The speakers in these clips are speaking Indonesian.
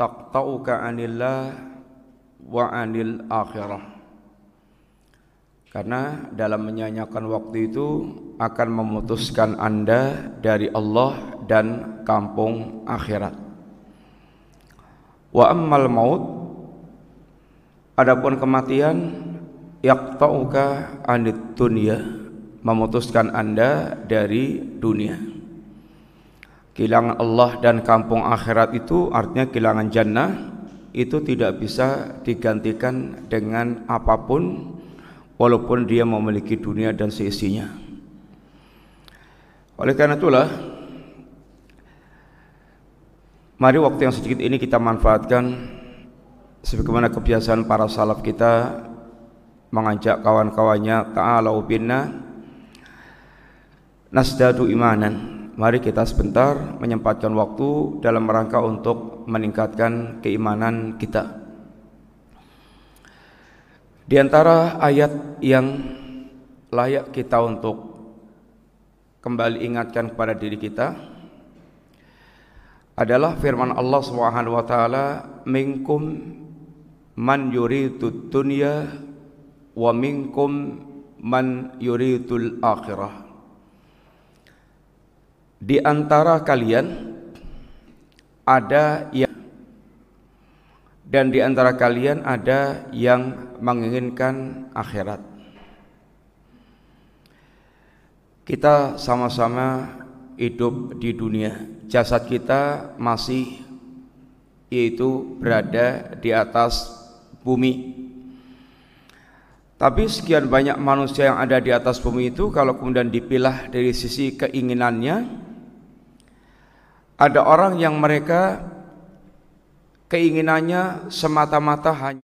taqta'uka anillah wa anil akhirah karena dalam menyanyikan waktu itu akan memutuskan Anda dari Allah dan kampung akhirat. Wa ammal maut adapun kematian yaqta'uka anid dunya memutuskan Anda dari dunia. Kehilangan Allah dan kampung akhirat itu artinya kehilangan jannah itu tidak bisa digantikan dengan apa pun walaupun dia memiliki dunia dan seisinya. Oleh karena itulah mari waktu yang sedikit ini kita manfaatkan sebagaimana kebiasaan para salaf kita mengajak kawan-kawannya ta'alau binna nasdadu imanan. Mari kita sebentar menyempatkan waktu dalam rangka untuk meningkatkan keimanan kita. Di antara ayat yang layak kita untuk kembali ingatkan kepada diri kita adalah firman Allah Subhanahu wa taala minkum man yuridu dunya wa minkum man yuridul akhirah di antara kalian ada yang dan di antara kalian ada yang menginginkan akhirat. Kita sama-sama hidup di dunia. Jasad kita masih yaitu berada di atas bumi. Tapi sekian banyak manusia yang ada di atas bumi itu kalau kemudian dipilah dari sisi keinginannya ada orang yang mereka keinginannya semata-mata hanya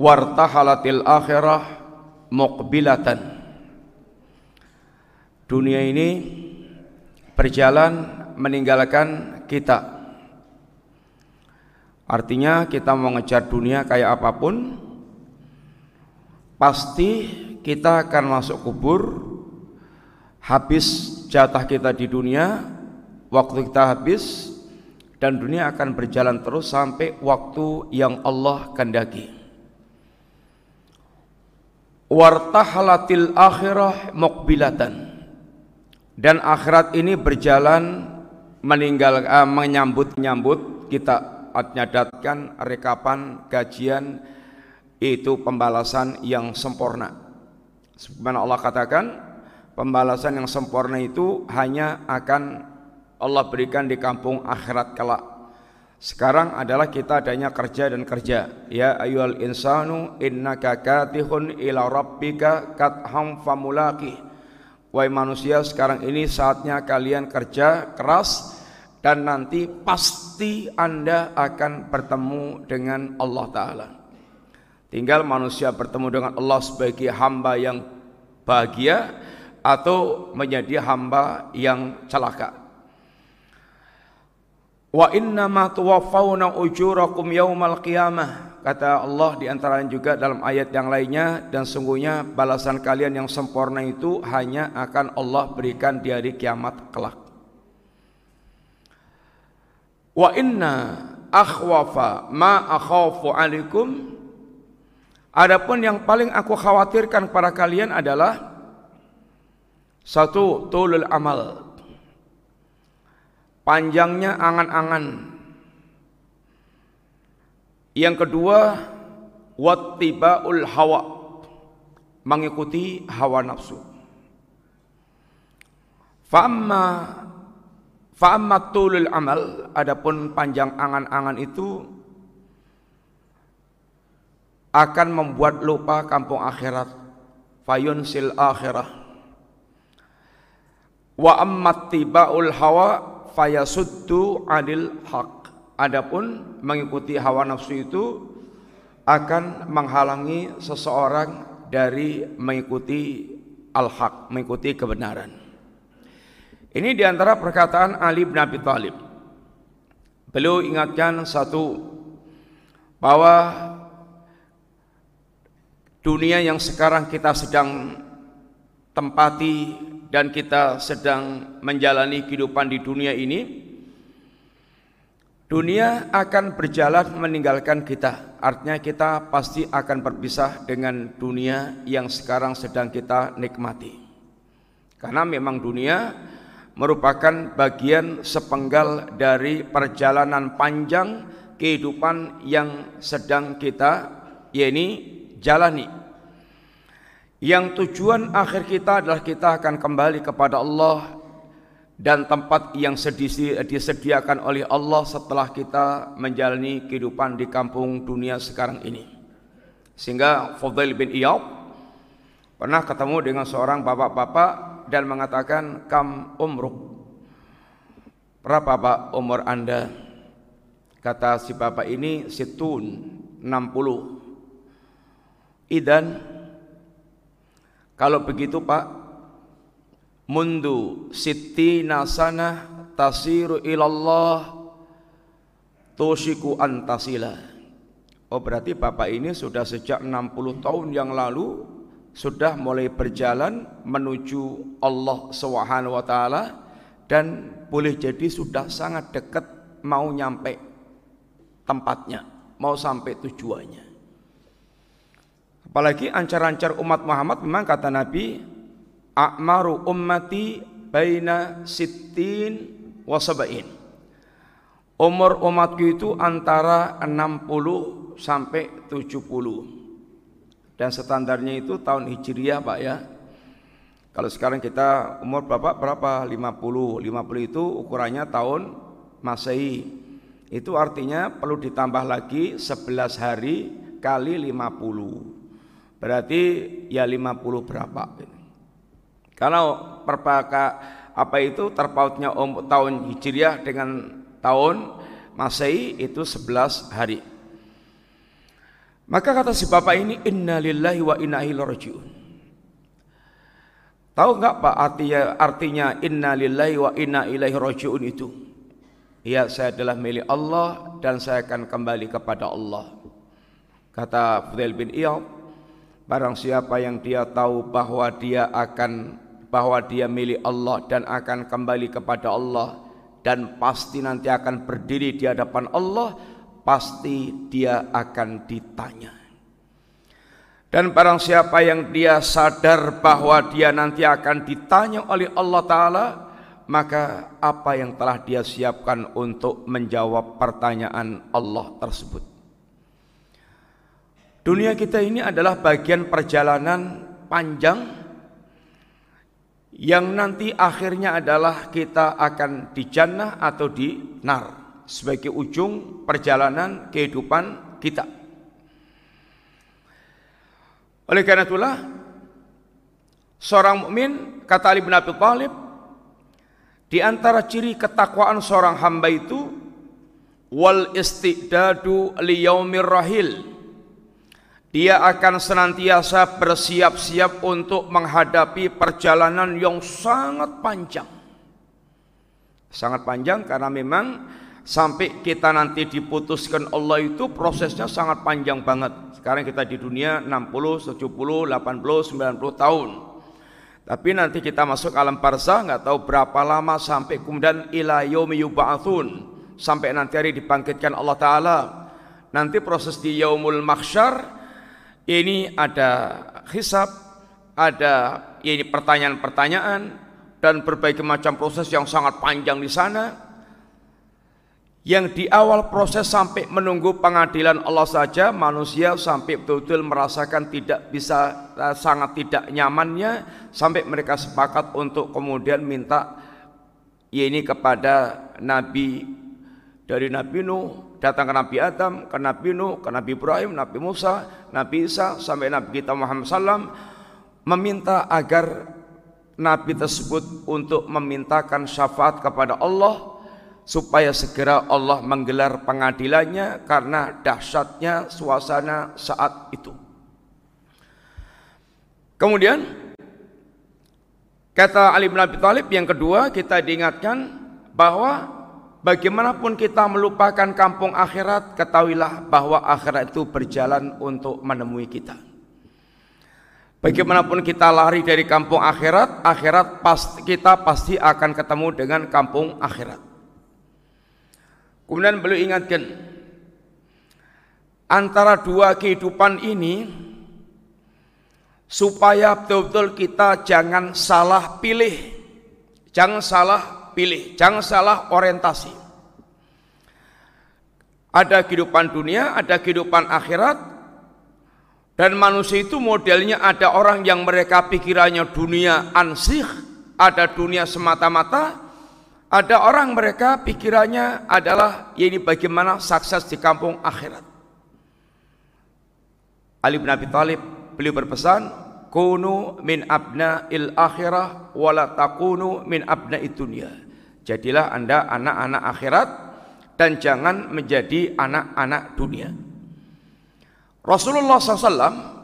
wartahalatil akhirah muqbilatan. Dunia ini berjalan meninggalkan kita. Artinya kita mau ngejar dunia kayak apa pun pasti kita akan masuk kubur habis jatah kita di dunia waktu kita habis dan dunia akan berjalan terus sampai waktu yang Allah kehendaki wartahalatil akhirah muqbilatan. Dan akhirat ini berjalan meninggal uh, menyambut menyambut kita nyadatkan rekapan gajian itu pembalasan yang sempurna. Sebagaimana Allah katakan pembalasan yang sempurna itu hanya akan Allah berikan di kampung akhirat kelak sekarang adalah kita adanya kerja dan kerja. Ya ayyuhal insanu innaka katihun ila rabbika katham famulaqih. Wahai manusia, sekarang ini saatnya kalian kerja keras dan nanti pasti Anda akan bertemu dengan Allah taala. Tinggal manusia bertemu dengan Allah sebagai hamba yang bahagia atau menjadi hamba yang celaka. Wa inna ma tuwaffawna ujurakum yaumal qiyamah. Kata Allah di antara juga dalam ayat yang lainnya dan sungguhnya balasan kalian yang sempurna itu hanya akan Allah berikan di hari kiamat kelak. Wa inna akhwafa ma akhafu alaikum. Adapun yang paling aku khawatirkan kepada kalian adalah satu tulul amal panjangnya angan-angan. Yang kedua, wattibaul hawa, mengikuti hawa nafsu. Fa'amma fa'amma tulul amal, adapun panjang angan-angan itu akan membuat lupa kampung akhirat. Fayunsil akhirah. Wa ammat tibaul hawa fayasuddu anil haq Adapun mengikuti hawa nafsu itu akan menghalangi seseorang dari mengikuti al-haq, mengikuti kebenaran. Ini di antara perkataan Ali bin Abi Thalib. Beliau ingatkan satu bahwa dunia yang sekarang kita sedang tempati dan kita sedang menjalani kehidupan di dunia ini dunia akan berjalan meninggalkan kita artinya kita pasti akan berpisah dengan dunia yang sekarang sedang kita nikmati karena memang dunia merupakan bagian sepenggal dari perjalanan panjang kehidupan yang sedang kita yakni jalani. Yang tujuan akhir kita adalah kita akan kembali kepada Allah dan tempat yang disediakan oleh Allah setelah kita menjalani kehidupan di kampung dunia sekarang ini. Sehingga Fudail bin Iyad pernah ketemu dengan seorang bapak-bapak dan mengatakan kam umruk. Berapa pak umur anda? Kata si bapak ini situn 60 idan kalau begitu pak mundu siti nasana tasiru ilallah tushiku antasila oh berarti bapak ini sudah sejak 60 tahun yang lalu sudah mulai berjalan menuju Allah Subhanahu wa taala dan boleh jadi sudah sangat dekat mau nyampe tempatnya, mau sampai tujuannya. Apalagi ancar-ancar umat Muhammad memang kata Nabi, "A'maru ummati baina sittin wa sab'in." Umur umatku itu antara 60 sampai 70 dan standarnya itu tahun Hijriah Pak ya. Kalau sekarang kita umur berapa? Berapa? 50 50 itu ukurannya tahun Masehi. Itu artinya perlu ditambah lagi 11 hari kali 50 berarti ya 50 berapa kalau perpaka apa itu terpautnya um, tahun Hijriah dengan tahun Masehi itu 11 hari maka kata si bapak ini inna lillahi wa inna ilaihi. Tahu enggak Pak artinya artinya inna lillahi wa inna ilaihi rajiun itu? Ya saya adalah milik Allah dan saya akan kembali kepada Allah. Kata Fudail bin Iyad, barang siapa yang dia tahu bahwa dia akan bahwa dia milik Allah dan akan kembali kepada Allah dan pasti nanti akan berdiri di hadapan Allah, pasti dia akan ditanya. Dan barang siapa yang dia sadar bahwa dia nanti akan ditanya oleh Allah Ta'ala, maka apa yang telah dia siapkan untuk menjawab pertanyaan Allah tersebut. Dunia kita ini adalah bagian perjalanan panjang yang nanti akhirnya adalah kita akan di jannah atau di nar sebagai ujung perjalanan kehidupan kita. Oleh karena itulah seorang mukmin kata Ali bin Abi Thalib di antara ciri ketakwaan seorang hamba itu wal istidadu liyaumir rahil dia akan senantiasa bersiap-siap untuk menghadapi perjalanan yang sangat panjang. Sangat panjang karena memang sampai kita nanti diputuskan Allah itu prosesnya sangat panjang banget. Sekarang kita di dunia 60, 70, 80, 90 tahun. Tapi nanti kita masuk alam barzah nggak tahu berapa lama sampai kemudian ila yaumi sampai nanti hari dibangkitkan Allah taala. Nanti proses di yaumul mahsyar ini ada hisab, ada ini pertanyaan-pertanyaan dan berbagai macam proses yang sangat panjang di sana. Yang di awal proses sampai menunggu pengadilan Allah saja manusia sampai betul-betul merasakan tidak bisa eh, sangat tidak nyamannya sampai mereka sepakat untuk kemudian minta ini kepada Nabi dari Nabi Nuh datang ke Nabi Adam, ke Nabi Nuh, ke Nabi Ibrahim, Nabi Musa, Nabi Isa sampai Nabi kita Muhammad SAW meminta agar Nabi tersebut untuk memintakan syafaat kepada Allah supaya segera Allah menggelar pengadilannya karena dahsyatnya suasana saat itu. Kemudian kata Ali bin Abi Thalib yang kedua kita diingatkan bahwa bagaimanapun kita melupakan kampung akhirat ketahuilah bahwa akhirat itu berjalan untuk menemui kita. Bagaimanapun kita lari dari kampung akhirat, akhirat pasti kita pasti akan ketemu dengan kampung akhirat. Kemudian beliau ingatkan antara dua kehidupan ini supaya betul-betul kita jangan salah pilih. Jangan salah pilih, jangan salah orientasi. Ada kehidupan dunia, ada kehidupan akhirat, dan manusia itu modelnya ada orang yang mereka pikirannya dunia ansih, ada dunia semata-mata, ada orang mereka pikirannya adalah ini bagaimana sukses di kampung akhirat. Ali bin Abi Thalib beliau berpesan, "Kunu min abna il akhirah wala takunu min abna dunia." Jadilah Anda anak-anak akhirat dan jangan menjadi anak-anak dunia. Rasulullah SAW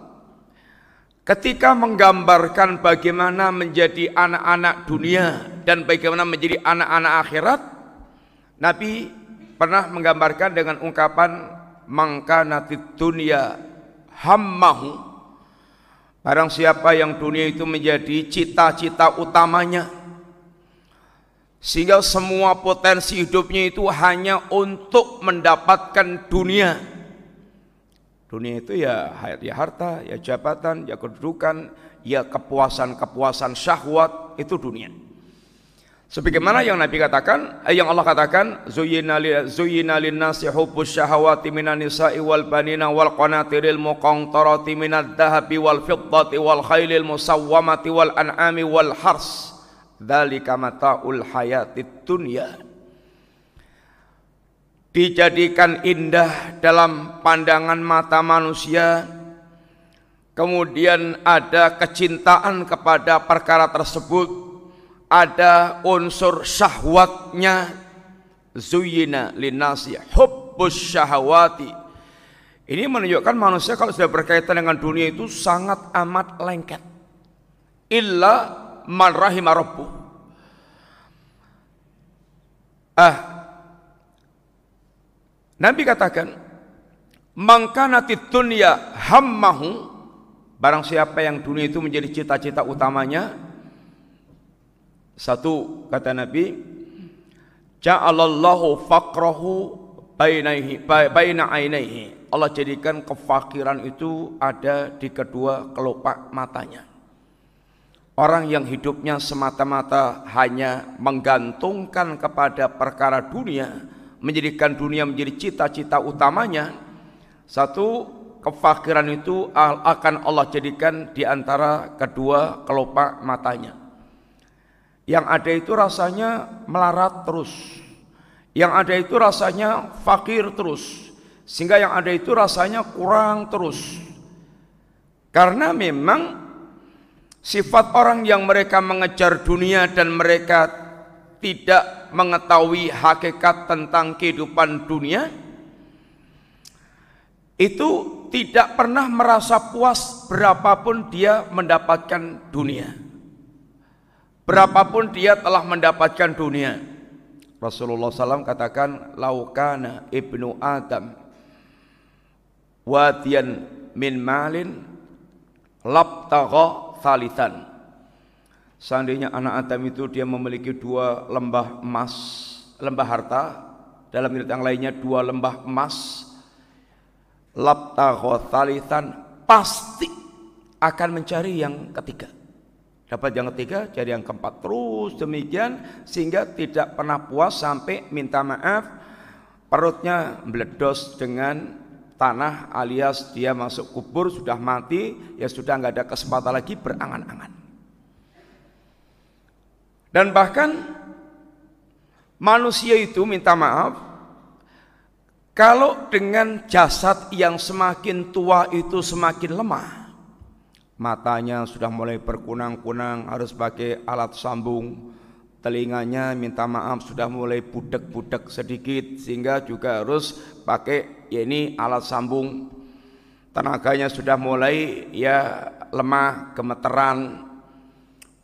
Ketika menggambarkan bagaimana menjadi anak-anak dunia dan bagaimana menjadi anak-anak akhirat, Nabi pernah menggambarkan dengan ungkapan mangkanatid dunia hammahu. Barang siapa yang dunia itu menjadi cita-cita utamanya, sehingga semua potensi hidupnya itu hanya untuk mendapatkan dunia Dunia itu ya, ya harta, ya jabatan, ya kedudukan, ya kepuasan-kepuasan syahwat, itu dunia. Sebagaimana yang Nabi katakan, eh, yang Allah katakan, zuyina zuyina linnasi hubbus syahawati minan nisa'i wal banina wal qanatiril muqantarati minad dhahabi wal fiddati wal khailil musawwamati wal an'ami wal hars. Dzalika mata'ul hayatid dunya. Dijadikan indah dalam pandangan mata manusia. Kemudian ada kecintaan kepada perkara tersebut ada unsur syahwatnya. Zuyina linasi hubbus syahwati. Ini menunjukkan manusia kalau sudah berkaitan dengan dunia itu sangat amat lengket. Illa man rabbuh ah. Nabi katakan, "Mangkanatid dunya hammahu" Barang siapa yang dunia itu menjadi cita-cita utamanya, satu kata Nabi, ja'alallahu faqrahu bainaihi baina ainaihi. Allah jadikan kefakiran itu ada di kedua kelopak matanya. Orang yang hidupnya semata-mata hanya menggantungkan kepada perkara dunia, menjadikan dunia menjadi cita-cita utamanya satu kefakiran itu akan Allah jadikan di antara kedua kelopak matanya yang ada itu rasanya melarat terus. Yang ada itu rasanya fakir terus. Sehingga yang ada itu rasanya kurang terus. Karena memang sifat orang yang mereka mengejar dunia dan mereka tidak mengetahui hakikat tentang kehidupan dunia itu tidak pernah merasa puas berapapun dia mendapatkan dunia. Berapapun dia telah mendapatkan dunia. Rasulullah SAW katakan, Laukana ibnu Adam wadian min malin labtagha thalithan Seandainya anak Adam itu dia memiliki dua lembah emas, lembah harta, dalam riwayat yang lainnya dua lembah emas, labtaghotalitan pasti akan mencari yang ketiga. Dapat yang ketiga, cari yang keempat terus demikian sehingga tidak pernah puas sampai minta maaf perutnya meledos dengan tanah alias dia masuk kubur sudah mati ya sudah nggak ada kesempatan lagi berangan-angan. Dan bahkan manusia itu minta maaf kalau dengan jasad yang semakin tua itu semakin lemah. Matanya sudah mulai berkunang-kunang harus pakai alat sambung. telinganya minta maaf sudah mulai budek-budek sedikit sehingga juga harus pakai ya ini alat sambung tenaganya sudah mulai ya lemah gemeteran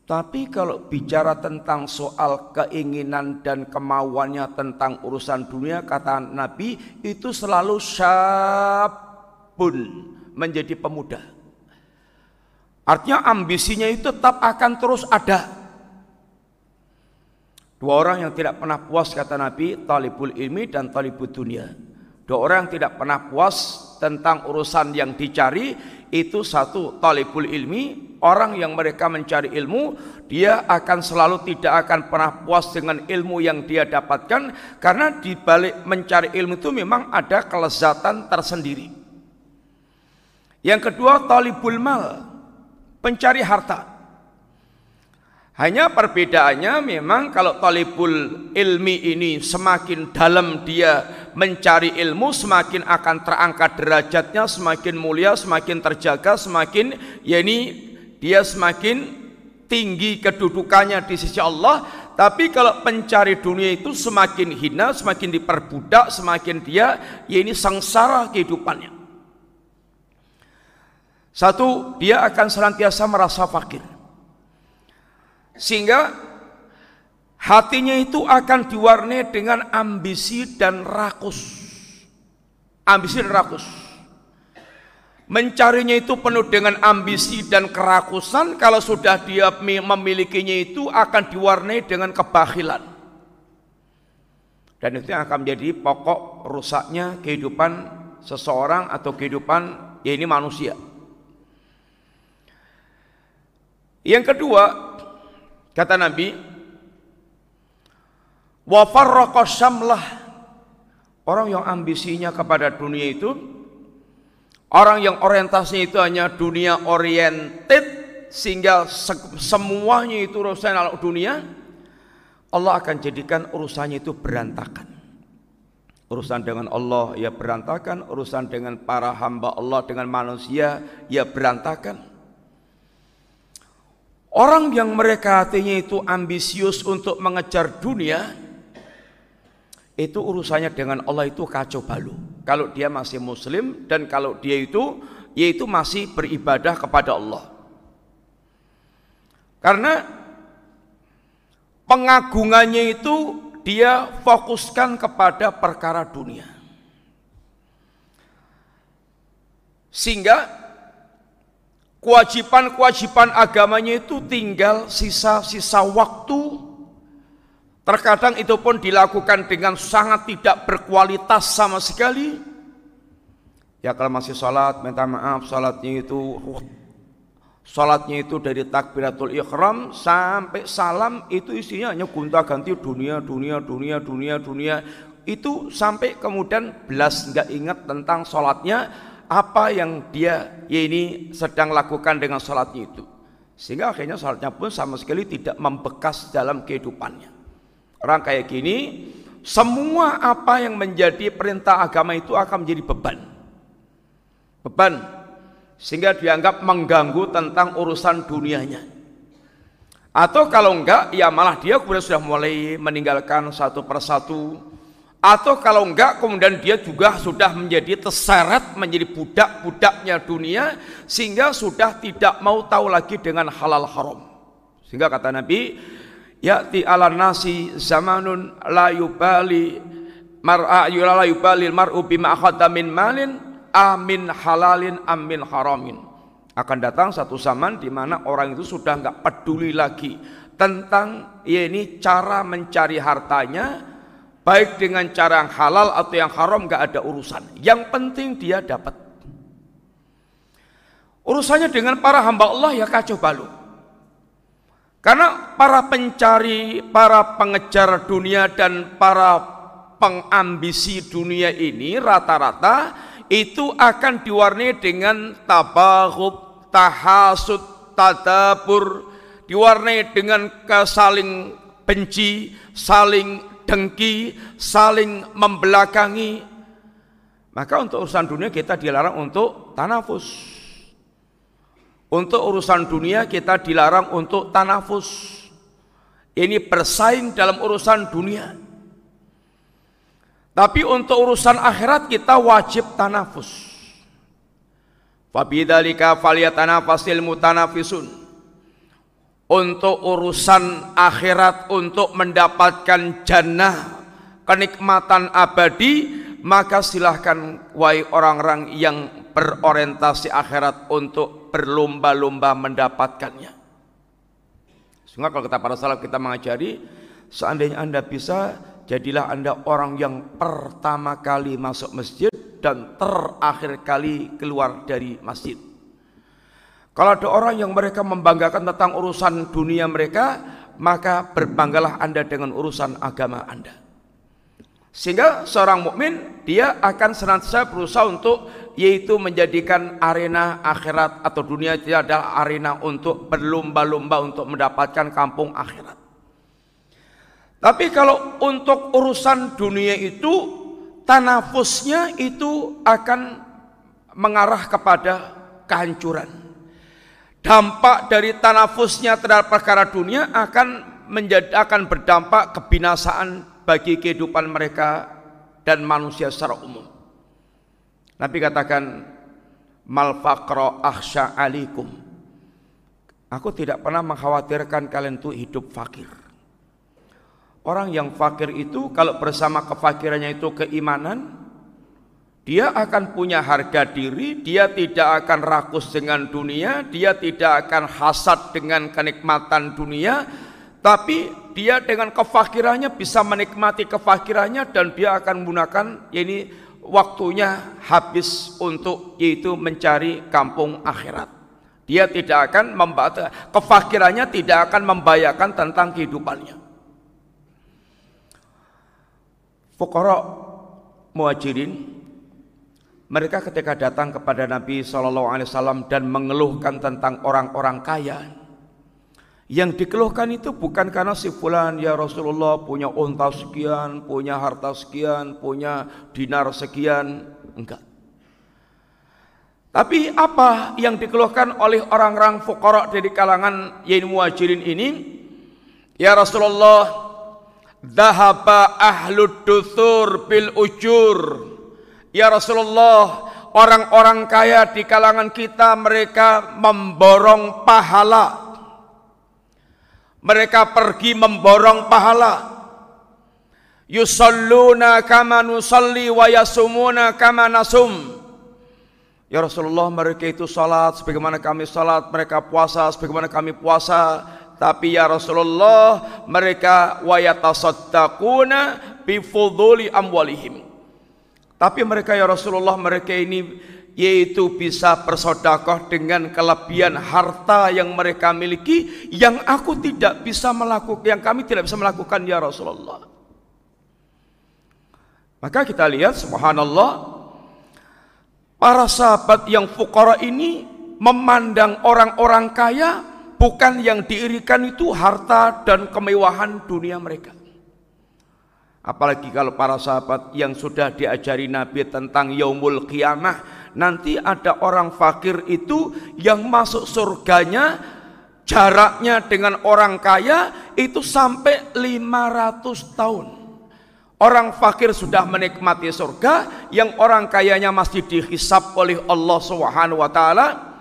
tapi kalau bicara tentang soal keinginan dan kemauannya tentang urusan dunia kata Nabi itu selalu syabun menjadi pemuda. Artinya ambisinya itu tetap akan terus ada. Dua orang yang tidak pernah puas kata Nabi, talibul ilmi dan talibul dunia. Dua orang yang tidak pernah puas tentang urusan yang dicari itu satu talibul ilmi orang yang mereka mencari ilmu, dia akan selalu tidak akan pernah puas dengan ilmu yang dia dapatkan karena di balik mencari ilmu itu memang ada kelezatan tersendiri. Yang kedua, talibul mal, pencari harta. Hanya perbedaannya memang kalau talibul ilmi ini semakin dalam dia mencari ilmu semakin akan terangkat derajatnya semakin mulia semakin terjaga semakin ya ini dia semakin tinggi kedudukannya di sisi Allah tapi kalau pencari dunia itu semakin hina semakin diperbudak semakin dia ya ini sengsara kehidupannya satu dia akan senantiasa merasa fakir. Sehingga hatinya itu akan diwarnai dengan ambisi dan rakus. Ambisi dan rakus. Mencarinya itu penuh dengan ambisi dan kerakusan. Kalau sudah dia memilikinya itu akan diwarnai dengan kebahilan. Dan itu yang akan menjadi pokok rusaknya kehidupan seseorang atau kehidupan ya ini manusia Yang kedua kata Nabi Wa Orang yang ambisinya kepada dunia itu Orang yang orientasinya itu hanya dunia oriented sehingga semuanya itu urusan dunia, Allah akan jadikan urusannya itu berantakan. Urusan dengan Allah ya berantakan, urusan dengan para hamba Allah dengan manusia ya berantakan. Orang yang mereka hatinya itu ambisius untuk mengejar dunia, itu urusannya dengan Allah itu kacau balau. Kalau dia masih muslim dan kalau dia itu yaitu masih beribadah kepada Allah. Karena pengagungannya itu dia fokuskan kepada perkara dunia. Sehingga kewajiban-kewajiban agamanya itu tinggal sisa-sisa waktu Terkadang itu pun dilakukan dengan sangat tidak berkualitas sama sekali. Ya kalau masih sholat, minta maaf sholatnya itu Sholatnya itu dari takbiratul ikhram sampai salam itu isinya hanya gonta ganti dunia, dunia, dunia, dunia, dunia. Itu sampai kemudian belas nggak ingat tentang sholatnya apa yang dia ya ini sedang lakukan dengan sholatnya itu. Sehingga akhirnya sholatnya pun sama sekali tidak membekas dalam kehidupannya. Orang kayak gini, semua apa yang menjadi perintah agama itu akan menjadi beban. Beban sehingga dianggap mengganggu tentang urusan dunianya. Atau kalau enggak, ya malah dia kemudian sudah mulai meninggalkan satu persatu. Atau kalau enggak, kemudian dia juga sudah menjadi terseret, menjadi budak-budaknya dunia, sehingga sudah tidak mau tahu lagi dengan halal haram. Sehingga kata Nabi, ya'ti ala nasi zamanun la yubali mar'a la yubali mar'u bima min malin amin halalin amin haramin akan datang satu zaman di mana orang itu sudah nggak peduli lagi tentang ya ini cara mencari hartanya baik dengan cara yang halal atau yang haram nggak ada urusan. Yang penting dia dapat. Urusannya dengan para hamba Allah ya kacau balau karena para pencari, para pengejar dunia dan para pengambisi dunia ini rata-rata itu akan diwarnai dengan tabahub, tahasud, tadabur, diwarnai dengan kesaling benci, saling dengki, saling membelakangi. Maka untuk urusan dunia kita dilarang untuk tanafus. Untuk urusan dunia kita dilarang untuk tanafus. Ini bersaing dalam urusan dunia. Tapi untuk urusan akhirat kita wajib tanafus. Fabidzalika falyatanafasil mutanafisun. Untuk urusan akhirat untuk mendapatkan jannah kenikmatan abadi maka silahkan wahai orang-orang yang berorientasi akhirat untuk berlomba-lomba mendapatkannya. Sehingga kalau kita para salaf kita mengajari, seandainya Anda bisa, jadilah Anda orang yang pertama kali masuk masjid dan terakhir kali keluar dari masjid. Kalau ada orang yang mereka membanggakan tentang urusan dunia mereka, maka berbanggalah Anda dengan urusan agama Anda. Sehingga seorang mukmin dia akan senantiasa berusaha untuk yaitu menjadikan arena akhirat atau dunia itu adalah arena untuk berlomba-lomba untuk mendapatkan kampung akhirat. Tapi kalau untuk urusan dunia itu tanafusnya itu akan mengarah kepada kehancuran. Dampak dari tanafusnya terhadap perkara dunia akan menjadi akan berdampak kebinasaan bagi kehidupan mereka dan manusia secara umum. Nabi katakan mal faqra akhsha alikum. Aku tidak pernah mengkhawatirkan kalian itu hidup fakir. Orang yang fakir itu kalau bersama kefakirannya itu keimanan, dia akan punya harga diri, dia tidak akan rakus dengan dunia, dia tidak akan hasad dengan kenikmatan dunia, tapi dia dengan kefakirannya bisa menikmati kefakirannya dan dia akan menggunakan ini waktunya habis untuk yaitu mencari kampung akhirat. Dia tidak akan membaca kefakirannya tidak akan membayangkan tentang kehidupannya. Fukara muhajirin mereka ketika datang kepada Nabi Shallallahu Alaihi Wasallam dan mengeluhkan tentang orang-orang kaya, yang dikeluhkan itu bukan karena si fulan ya Rasulullah punya unta sekian, punya harta sekian, punya dinar sekian, enggak. Tapi apa yang dikeluhkan oleh orang-orang fukara dari kalangan yain muhajirin ini? Ya Rasulullah, dahaba ahlud duthur bil ujur. Ya Rasulullah, orang-orang kaya di kalangan kita mereka memborong pahala mereka pergi memborong pahala. Yusalluna kama nusalli wa yasumuna kama nasum. Ya Rasulullah mereka itu salat sebagaimana kami salat, mereka puasa sebagaimana kami puasa. Tapi ya Rasulullah mereka wa yatasaddaquna bi fuduli amwalihim. Tapi mereka ya Rasulullah mereka ini yaitu bisa bersodakoh dengan kelebihan harta yang mereka miliki yang aku tidak bisa melakukan yang kami tidak bisa melakukan ya Rasulullah. Maka kita lihat subhanallah para sahabat yang fukara ini memandang orang-orang kaya bukan yang diirikan itu harta dan kemewahan dunia mereka apalagi kalau para sahabat yang sudah diajari Nabi tentang yaumul qiyamah nanti ada orang fakir itu yang masuk surganya jaraknya dengan orang kaya itu sampai 500 tahun. Orang fakir sudah menikmati surga, yang orang kayanya masih dihisap oleh Allah Subhanahu wa taala.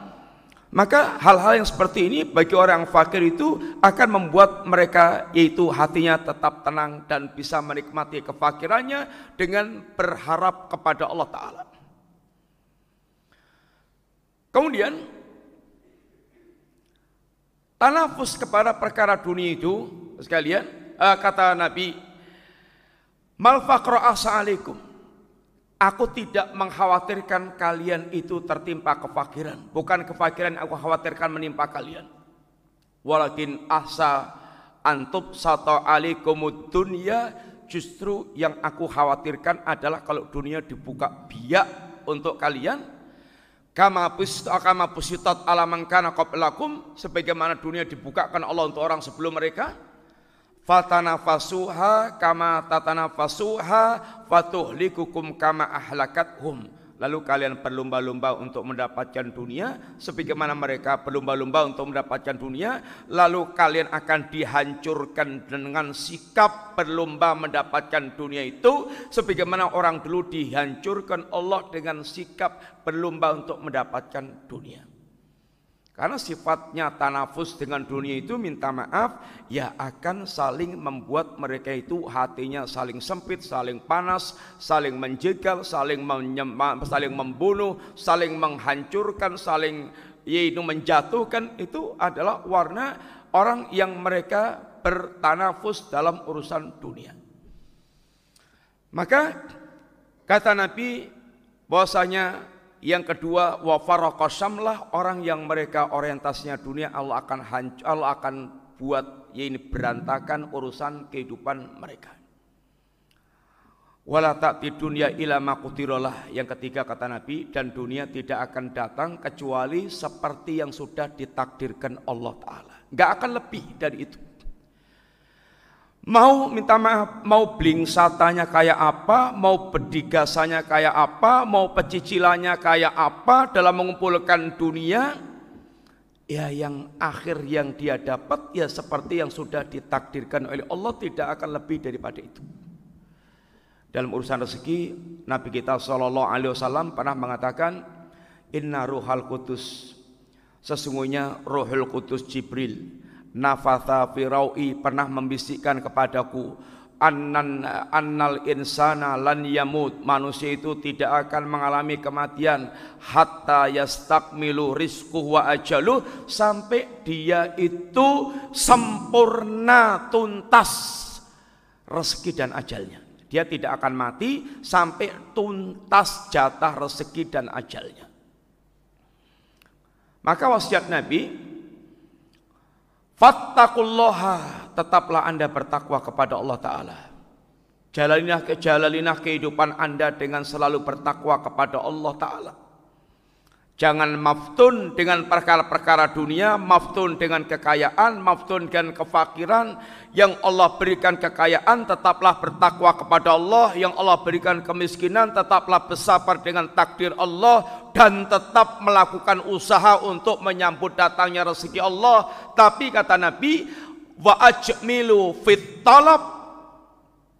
Maka hal-hal yang seperti ini bagi orang fakir itu akan membuat mereka yaitu hatinya tetap tenang dan bisa menikmati kefakirannya dengan berharap kepada Allah taala. Kemudian tanafus kepada perkara dunia itu sekalian uh, kata Nabi mal faqra aku tidak mengkhawatirkan kalian itu tertimpa kefakiran. Bukan kefakiran aku khawatirkan menimpa kalian. Walakin asa antub sato alikumud dunia justru yang aku khawatirkan adalah kalau dunia dibuka biak untuk kalian. Kama kama pusitat ala mangkana qablakum sebagaimana dunia dibukakan Allah untuk orang sebelum mereka fatanafasuha kama tatanafasuha fatuhlikukum kama ahlakathum Lalu kalian berlomba-lomba untuk mendapatkan dunia sebagaimana mereka berlomba-lomba untuk mendapatkan dunia, lalu kalian akan dihancurkan dengan sikap berlomba mendapatkan dunia itu sebagaimana orang dulu dihancurkan Allah dengan sikap berlomba untuk mendapatkan dunia. Karena sifatnya tanafus dengan dunia itu minta maaf ya akan saling membuat mereka itu hatinya saling sempit, saling panas, saling menjegal, saling saling membunuh, saling menghancurkan, saling yaitu menjatuhkan itu adalah warna orang yang mereka bertanafus dalam urusan dunia. Maka kata Nabi bahwasanya yang kedua, wa lah orang yang mereka orientasinya dunia Allah akan hancur, Allah akan buat ya ini berantakan urusan kehidupan mereka. Wala ta'ti dunia ila makutirolah Yang ketiga kata Nabi dan dunia tidak akan datang kecuali seperti yang sudah ditakdirkan Allah taala. Enggak akan lebih dari itu. Mau minta maaf, mau blingsatanya kayak apa, mau bedigasanya kayak apa, mau pecicilannya kayak apa dalam mengumpulkan dunia, ya yang akhir yang dia dapat ya seperti yang sudah ditakdirkan oleh Allah tidak akan lebih daripada itu. Dalam urusan rezeki, Nabi kita Shallallahu Alaihi Wasallam pernah mengatakan, Inna ruhal kudus, sesungguhnya rohul kudus Jibril nafatha firaui pernah membisikkan kepadaku. Annan annal insana lan yamut. Manusia itu tidak akan mengalami kematian. Hatta yastakmilu rizquhu wa ajalu sampai dia itu sempurna tuntas rezeki dan ajalnya. Dia tidak akan mati sampai tuntas jatah rezeki dan ajalnya. Maka wasiat Nabi Fattakullaha, tetaplah Anda bertakwa kepada Allah Ta'ala. Jalalinah, jalalinah kehidupan Anda dengan selalu bertakwa kepada Allah Ta'ala. Jangan maftun dengan perkara-perkara dunia, maftun dengan kekayaan, maftun dengan kefakiran. Yang Allah berikan kekayaan, tetaplah bertakwa kepada Allah. Yang Allah berikan kemiskinan, tetaplah bersabar dengan takdir Allah. Dan tetap melakukan usaha untuk menyambut datangnya rezeki Allah. Tapi kata Nabi, wa ajmilu fit talab.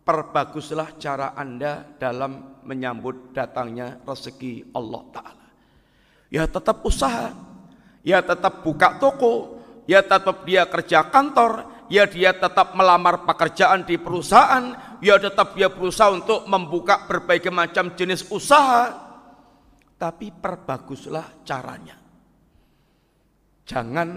Perbaguslah cara anda dalam menyambut datangnya rezeki Allah Ta'ala ya tetap usaha, ya tetap buka toko, ya tetap dia kerja kantor, ya dia tetap melamar pekerjaan di perusahaan, ya tetap dia berusaha untuk membuka berbagai macam jenis usaha, tapi perbaguslah caranya. Jangan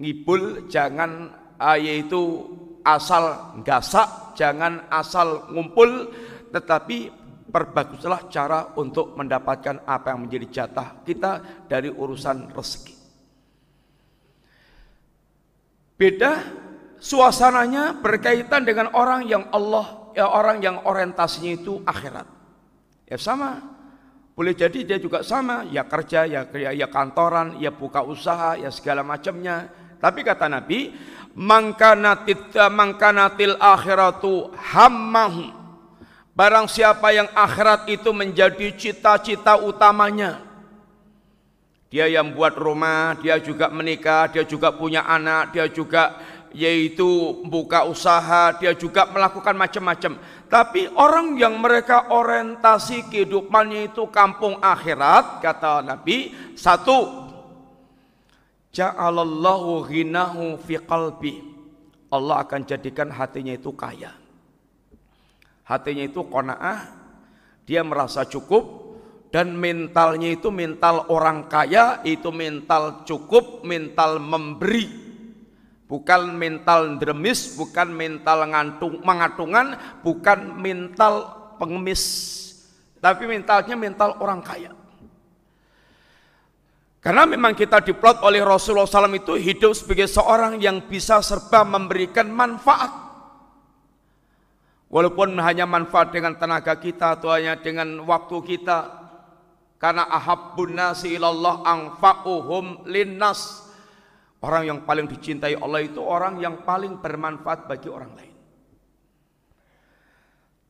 ngibul, jangan ah, yaitu asal gasak, jangan asal ngumpul, tetapi perbaguslah cara untuk mendapatkan apa yang menjadi jatah kita dari urusan rezeki. Beda suasananya berkaitan dengan orang yang Allah ya orang yang orientasinya itu akhirat. Ya sama. Boleh jadi dia juga sama, ya kerja, ya ya, ya kantoran, ya buka usaha, ya segala macamnya. Tapi kata Nabi, mangkanatil mangkanatil akhiratu hammahu Barang siapa yang akhirat itu menjadi cita-cita utamanya. Dia yang buat rumah, dia juga menikah, dia juga punya anak, dia juga yaitu buka usaha, dia juga melakukan macam-macam. Tapi orang yang mereka orientasi kehidupannya itu kampung akhirat, kata Nabi, satu, ja'alallahu ghinahu fi qalbi. Allah akan jadikan hatinya itu kaya hatinya itu kona'ah, dia merasa cukup dan mentalnya itu mental orang kaya, itu mental cukup, mental memberi. Bukan mental dremis, bukan mental ngantung, mengatungan, bukan mental pengemis. Tapi mentalnya mental orang kaya. Karena memang kita diplot oleh Rasulullah SAW itu hidup sebagai seorang yang bisa serba memberikan manfaat Walaupun hanya manfaat dengan tenaga kita atau dengan waktu kita. Karena ahabbun nasi ilallah angfa'uhum linnas. Orang yang paling dicintai Allah itu orang yang paling bermanfaat bagi orang lain.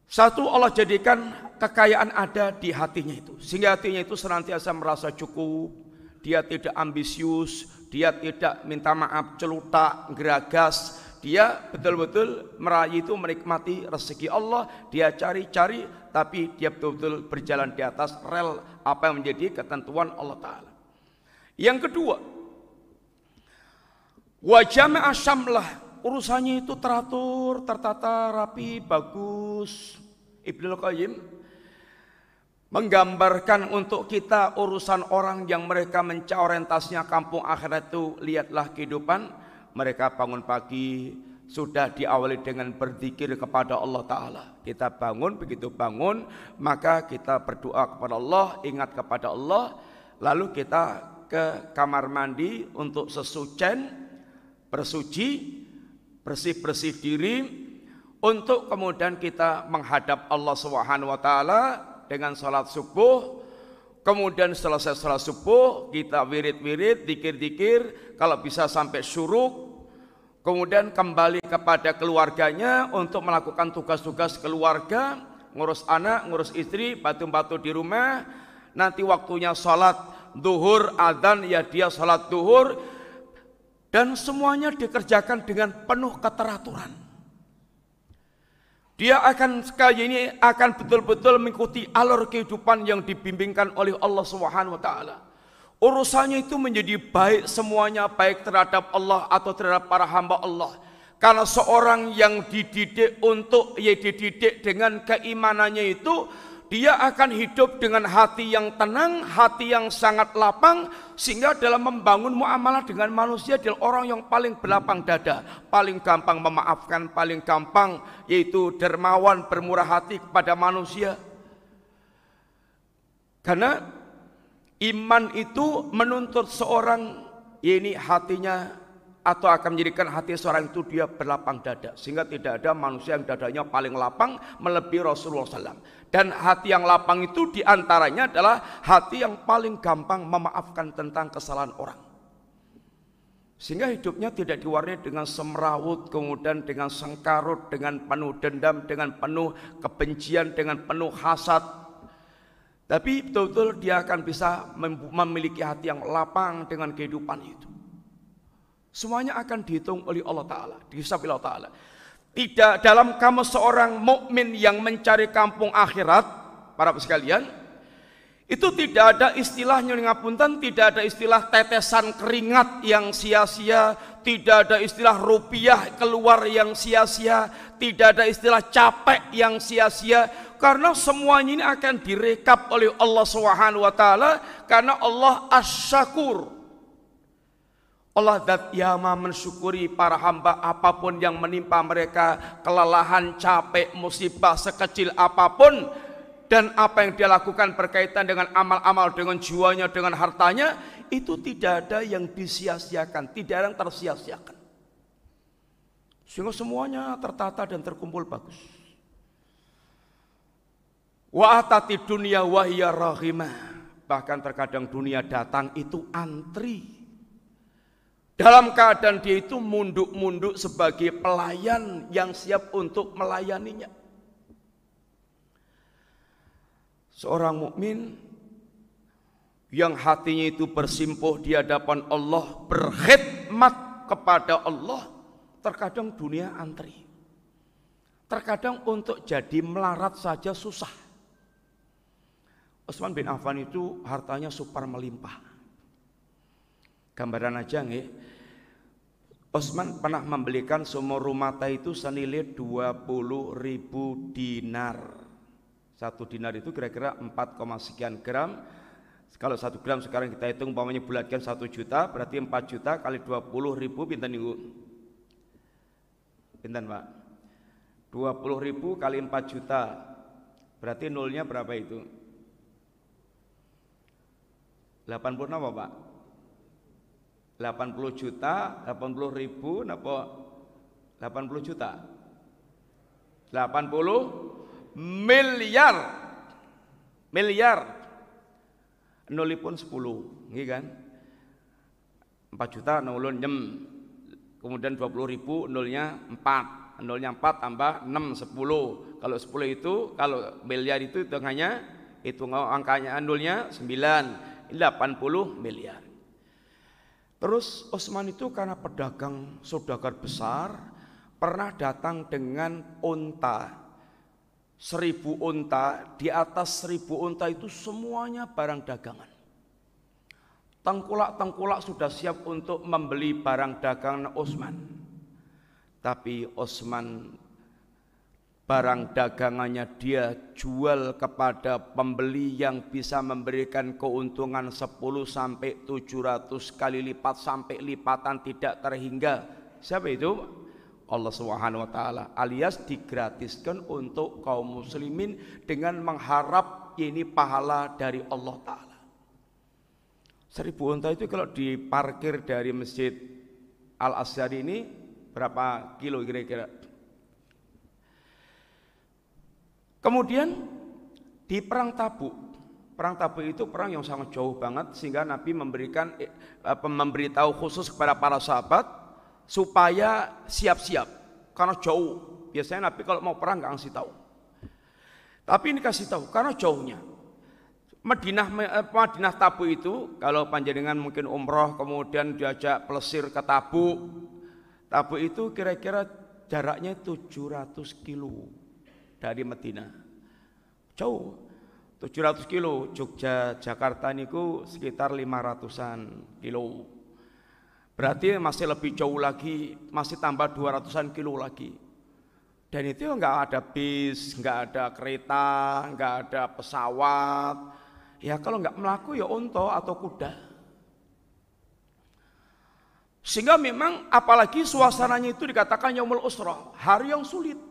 Satu Allah jadikan kekayaan ada di hatinya itu. Sehingga hatinya itu senantiasa merasa cukup, dia tidak ambisius, dia tidak minta maaf celutak, geragas, dia betul-betul meraih itu menikmati rezeki Allah, dia cari-cari tapi dia betul-betul berjalan di atas rel apa yang menjadi ketentuan Allah taala. Yang kedua, wajah asyamlah urusannya itu teratur, tertata, rapi, bagus. Ibnu Qayyim menggambarkan untuk kita urusan orang yang mereka orientasinya kampung akhirat itu lihatlah kehidupan mereka bangun pagi sudah diawali dengan berzikir kepada Allah Ta'ala. Kita bangun begitu bangun maka kita berdoa kepada Allah ingat kepada Allah lalu kita ke kamar mandi untuk sesucen bersuci bersih-bersih diri untuk kemudian kita menghadap Allah Subhanahu wa taala dengan salat subuh kemudian selesai salat subuh kita wirid-wirid dikir-dikir kalau bisa sampai syuruk kemudian kembali kepada keluarganya untuk melakukan tugas-tugas keluarga ngurus anak, ngurus istri, batu-batu di rumah nanti waktunya salat duhur, adzan ya dia salat duhur dan semuanya dikerjakan dengan penuh keteraturan. Dia akan sekali ini akan betul-betul mengikuti alur kehidupan yang dibimbingkan oleh Allah Subhanahu wa taala. Urusannya itu menjadi baik semuanya baik terhadap Allah atau terhadap para hamba Allah. Karena seorang yang dididik untuk ya dididik dengan keimanannya itu dia akan hidup dengan hati yang tenang, hati yang sangat lapang, sehingga dalam membangun muamalah dengan manusia adalah orang yang paling berlapang dada, paling gampang memaafkan, paling gampang yaitu dermawan, bermurah hati kepada manusia. Karena iman itu menuntut seorang ini hatinya atau akan menjadikan hati seorang itu dia berlapang dada sehingga tidak ada manusia yang dadanya paling lapang melebihi Rasulullah SAW dan hati yang lapang itu di antaranya adalah hati yang paling gampang memaafkan tentang kesalahan orang. Sehingga hidupnya tidak diwarnai dengan semrawut kemudian dengan sengkarut dengan penuh dendam dengan penuh kebencian dengan penuh hasad tapi betul-betul dia akan bisa memiliki hati yang lapang dengan kehidupan itu Semuanya akan dihitung oleh Allah Ta'ala. Dihisab oleh Allah Ta'ala. Tidak dalam kamu seorang mukmin yang mencari kampung akhirat, para sekalian, itu tidak ada istilah ngapunten, tidak ada istilah tetesan keringat yang sia-sia, tidak ada istilah rupiah keluar yang sia-sia, tidak ada istilah capek yang sia-sia, karena semuanya ini akan direkap oleh Allah Subhanahu wa taala karena Allah Asy-Syakur. Allah dat yama mensyukuri para hamba apa pun yang menimpa mereka kelelahan, capek, musibah sekecil apa pun dan apa yang dia lakukan berkaitan dengan amal-amal dengan jiwanya, dengan hartanya itu tidak ada yang disia-siakan, tidak ada yang tersia-siakan. Sehingga semuanya tertata dan terkumpul bagus. Wa atati dunia wahya rahimah. Bahkan terkadang dunia datang itu antri dalam keadaan dia itu munduk-munduk sebagai pelayan yang siap untuk melayaninya. Seorang mukmin yang hatinya itu bersimpuh di hadapan Allah, berkhidmat kepada Allah, terkadang dunia antri. Terkadang untuk jadi melarat saja susah. Utsman bin Affan itu hartanya super melimpah. Gambaran aja nih. Osman pernah membelikan sumur rumah itu senilai 20 ribu dinar. Satu dinar itu kira-kira 4, sekian gram. Kalau satu gram sekarang kita hitung umpamanya bulatkan satu juta, berarti 4 juta kali 20 ribu pinten niku? Pinten Pak? 20 ribu kali 4 juta. Berarti nolnya berapa itu? 80 apa Pak? 80 juta, 80 ribu, napa 80 juta? 80 miliar. Miliar. Nolipun 10, nggih kan? 4 juta nulun nyem. Kemudian 20 ribu nolnya 4. nolnya 4 tambah 6 10 kalau 10 itu kalau miliar itu hitungannya itu angkanya nolnya 9 80 miliar. Terus Osman itu karena pedagang saudagar besar pernah datang dengan unta. Seribu unta di atas seribu unta itu semuanya barang dagangan. Tengkulak-tengkulak sudah siap untuk membeli barang dagangan Osman. Tapi Osman barang dagangannya dia jual kepada pembeli yang bisa memberikan keuntungan 10 sampai 700 kali lipat sampai lipatan tidak terhingga. Siapa itu? Allah Subhanahu wa taala alias digratiskan untuk kaum muslimin dengan mengharap ini pahala dari Allah taala. Seribu unta itu kalau diparkir dari Masjid Al Azhar ini berapa kilo kira-kira? Kemudian di perang Tabuk, perang Tabuk itu perang yang sangat jauh banget sehingga Nabi memberikan eh, memberitahu khusus kepada para sahabat supaya siap-siap karena jauh. Biasanya Nabi kalau mau perang nggak ngasih tahu. Tapi ini kasih tahu karena jauhnya. Madinah eh, Madinah Tabuk itu kalau panjenengan mungkin umroh kemudian diajak pelesir ke Tabuk Tabuk itu kira-kira jaraknya 700 kilo dari Medina. Jauh. 700 kilo Jogja Jakarta niku sekitar 500-an kilo. Berarti masih lebih jauh lagi, masih tambah 200-an kilo lagi. Dan itu enggak ada bis, enggak ada kereta, enggak ada pesawat. Ya kalau enggak melaku ya onto atau kuda. Sehingga memang apalagi suasananya itu dikatakan yaumul usrah, hari yang sulit.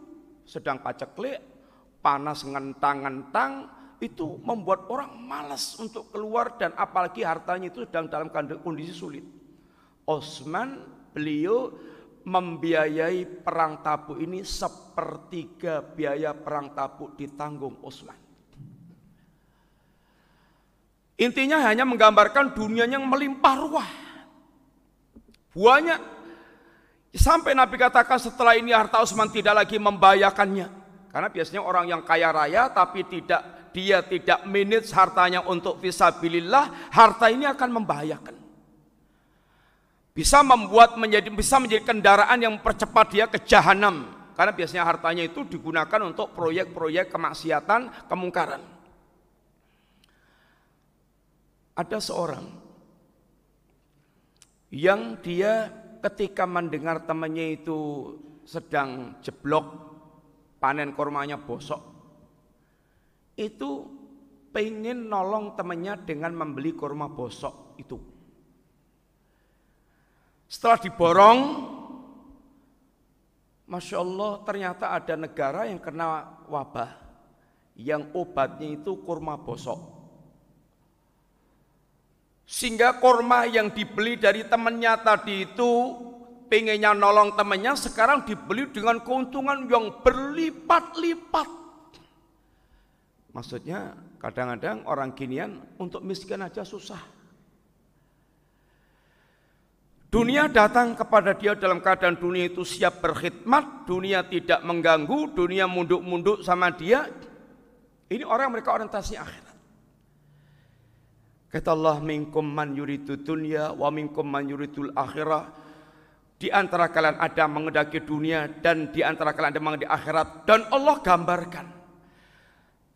Sedang paceklik, panas ngentang-ngentang, itu membuat orang malas untuk keluar dan apalagi hartanya itu sedang dalam kondisi sulit. Osman beliau membiayai perang tabuk ini sepertiga biaya perang tabuk ditanggung Osman. Intinya hanya menggambarkan dunia yang melimpah ruah. Banyak. Sampai Nabi katakan setelah ini harta Utsman tidak lagi membahayakannya. Karena biasanya orang yang kaya raya tapi tidak dia tidak manage hartanya untuk visabilillah, harta ini akan membahayakan. Bisa membuat menjadi bisa menjadi kendaraan yang mempercepat dia ke jahanam. Karena biasanya hartanya itu digunakan untuk proyek-proyek kemaksiatan, kemungkaran. Ada seorang yang dia ketika mendengar temannya itu sedang jeblok panen kormanya bosok itu pengen nolong temannya dengan membeli korma bosok itu. Setelah diborong Masya Allah ternyata ada negara yang kena wabah yang obatnya itu kurma bosok sehingga korma yang dibeli dari temannya tadi itu pengennya nolong temannya sekarang dibeli dengan keuntungan yang berlipat-lipat. Maksudnya kadang-kadang orang ginian untuk miskin aja susah. Dunia datang kepada dia dalam keadaan dunia itu siap berkhidmat, dunia tidak mengganggu, dunia munduk-munduk sama dia. Ini orang mereka orientasi akhir. Kata Allah minkum man yuridu dunya wa minkum man yuridul akhirah. Di antara kalian ada mengendaki dunia dan di antara kalian ada mengendaki akhirat dan Allah gambarkan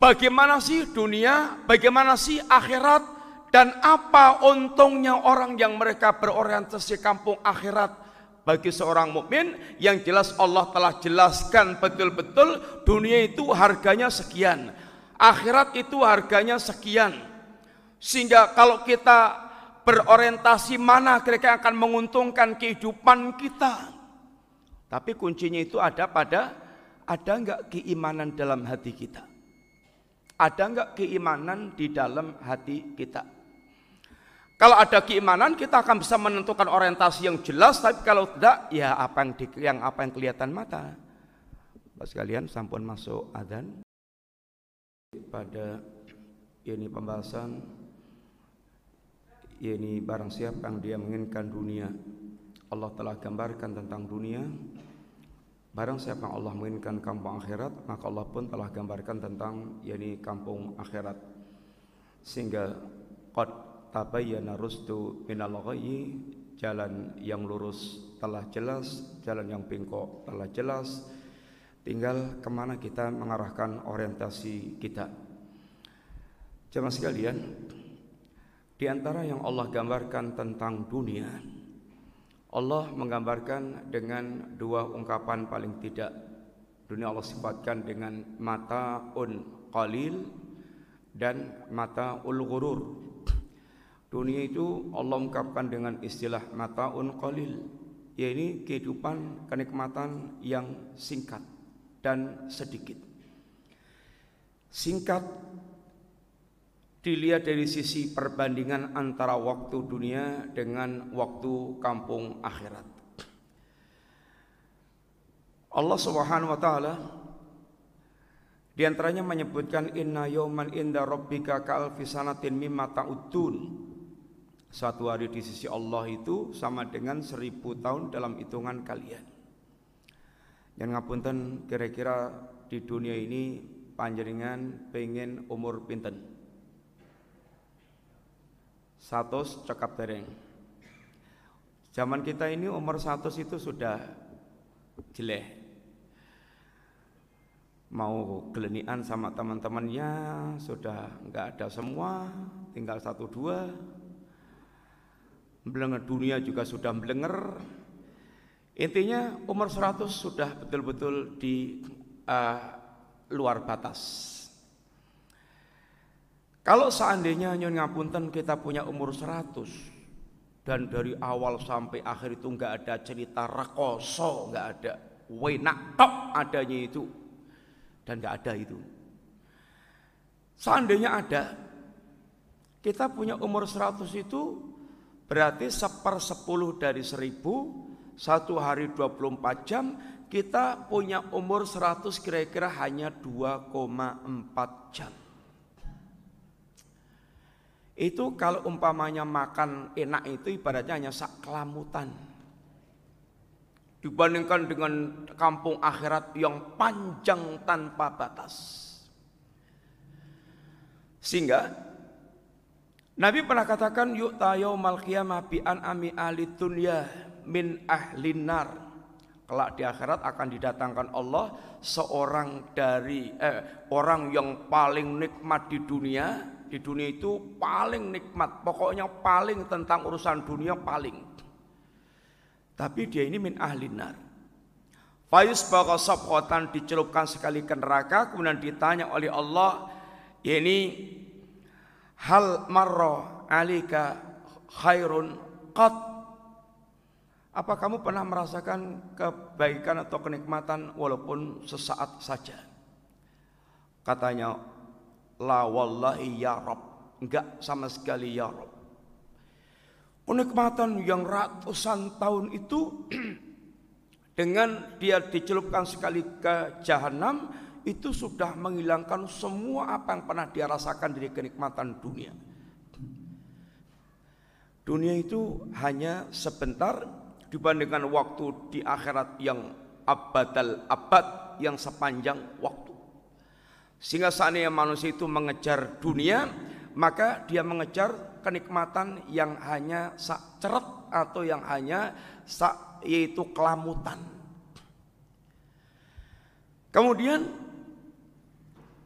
bagaimana sih dunia, bagaimana sih akhirat dan apa untungnya orang yang mereka berorientasi kampung akhirat bagi seorang mukmin yang jelas Allah telah jelaskan betul-betul dunia itu harganya sekian, akhirat itu harganya sekian. Sehingga kalau kita berorientasi mana kira-kira akan menguntungkan kehidupan kita. Tapi kuncinya itu ada pada ada enggak keimanan dalam hati kita? Ada enggak keimanan di dalam hati kita? Kalau ada keimanan kita akan bisa menentukan orientasi yang jelas, tapi kalau tidak ya apa yang di, yang apa yang kelihatan mata. Bapak sekalian sampun masuk adzan pada ini pembahasan ini barang siapa yang dia menginginkan dunia Allah telah gambarkan tentang dunia Barang siapa Allah menginginkan kampung akhirat, maka Allah pun telah gambarkan tentang yakni kampung akhirat. Sehingga qad tabayyana rusdu minal ghayyi, jalan yang lurus telah jelas, jalan yang bengkok telah jelas. Tinggal ke mana kita mengarahkan orientasi kita. Jemaah sekalian, di antara yang Allah gambarkan tentang dunia, Allah menggambarkan dengan dua ungkapan paling tidak. Dunia Allah sifatkan dengan mata un qalil dan mata ul ghurur. Dunia itu Allah ungkapkan dengan istilah mata un qalil, yaitu kehidupan kenikmatan yang singkat dan sedikit. Singkat dilihat dari sisi perbandingan antara waktu dunia dengan waktu kampung akhirat. Allah Subhanahu wa taala di antaranya menyebutkan inna yawman inda rabbika ka'alfi sanatin mimma ta'udun. Satu hari di sisi Allah itu sama dengan seribu tahun dalam hitungan kalian. Dan ngapunten kira-kira di dunia ini panjenengan pengen umur pinten? Satu cekap dereng. Zaman kita ini umur satu itu sudah jelek. Mau gelenian sama teman-temannya sudah nggak ada semua, tinggal satu dua. Belenger dunia juga sudah belenger. Intinya umur 100 sudah betul-betul di uh, luar batas. Kalau seandainya nyon ngapunten kita punya umur 100 dan dari awal sampai akhir itu nggak ada cerita rekoso, nggak ada wenak tok adanya itu dan nggak ada itu. Seandainya ada, kita punya umur 100 itu berarti seper 10 dari 1000, satu hari 24 jam, kita punya umur 100 kira-kira hanya 2,4 jam. Itu kalau umpamanya makan enak itu ibaratnya hanya sak kelamutan. Dibandingkan dengan kampung akhirat yang panjang tanpa batas. Sehingga Nabi pernah katakan yuk tayo qiyamah bi an ami ahli dunya min ahlin nar. Kelak di akhirat akan didatangkan Allah seorang dari eh, orang yang paling nikmat di dunia di dunia itu paling nikmat, pokoknya paling tentang urusan dunia paling. Tapi dia ini min ahli nar. Fayus bakal sabqatan dicelupkan sekali ke neraka, kemudian ditanya oleh Allah, ini hal marro alika khairun qat apa kamu pernah merasakan kebaikan atau kenikmatan walaupun sesaat saja? Katanya La wallahi ya Rob. Enggak sama sekali ya Rob. Kenikmatan yang ratusan tahun itu dengan dia dicelupkan sekali ke jahanam itu sudah menghilangkan semua apa yang pernah dia rasakan dari kenikmatan dunia. Dunia itu hanya sebentar dibandingkan waktu di akhirat yang abadal abad yang sepanjang waktu. Sehingga seandainya manusia itu mengejar dunia, maka dia mengejar kenikmatan yang hanya sak ceret atau yang hanya sak yaitu kelamutan. Kemudian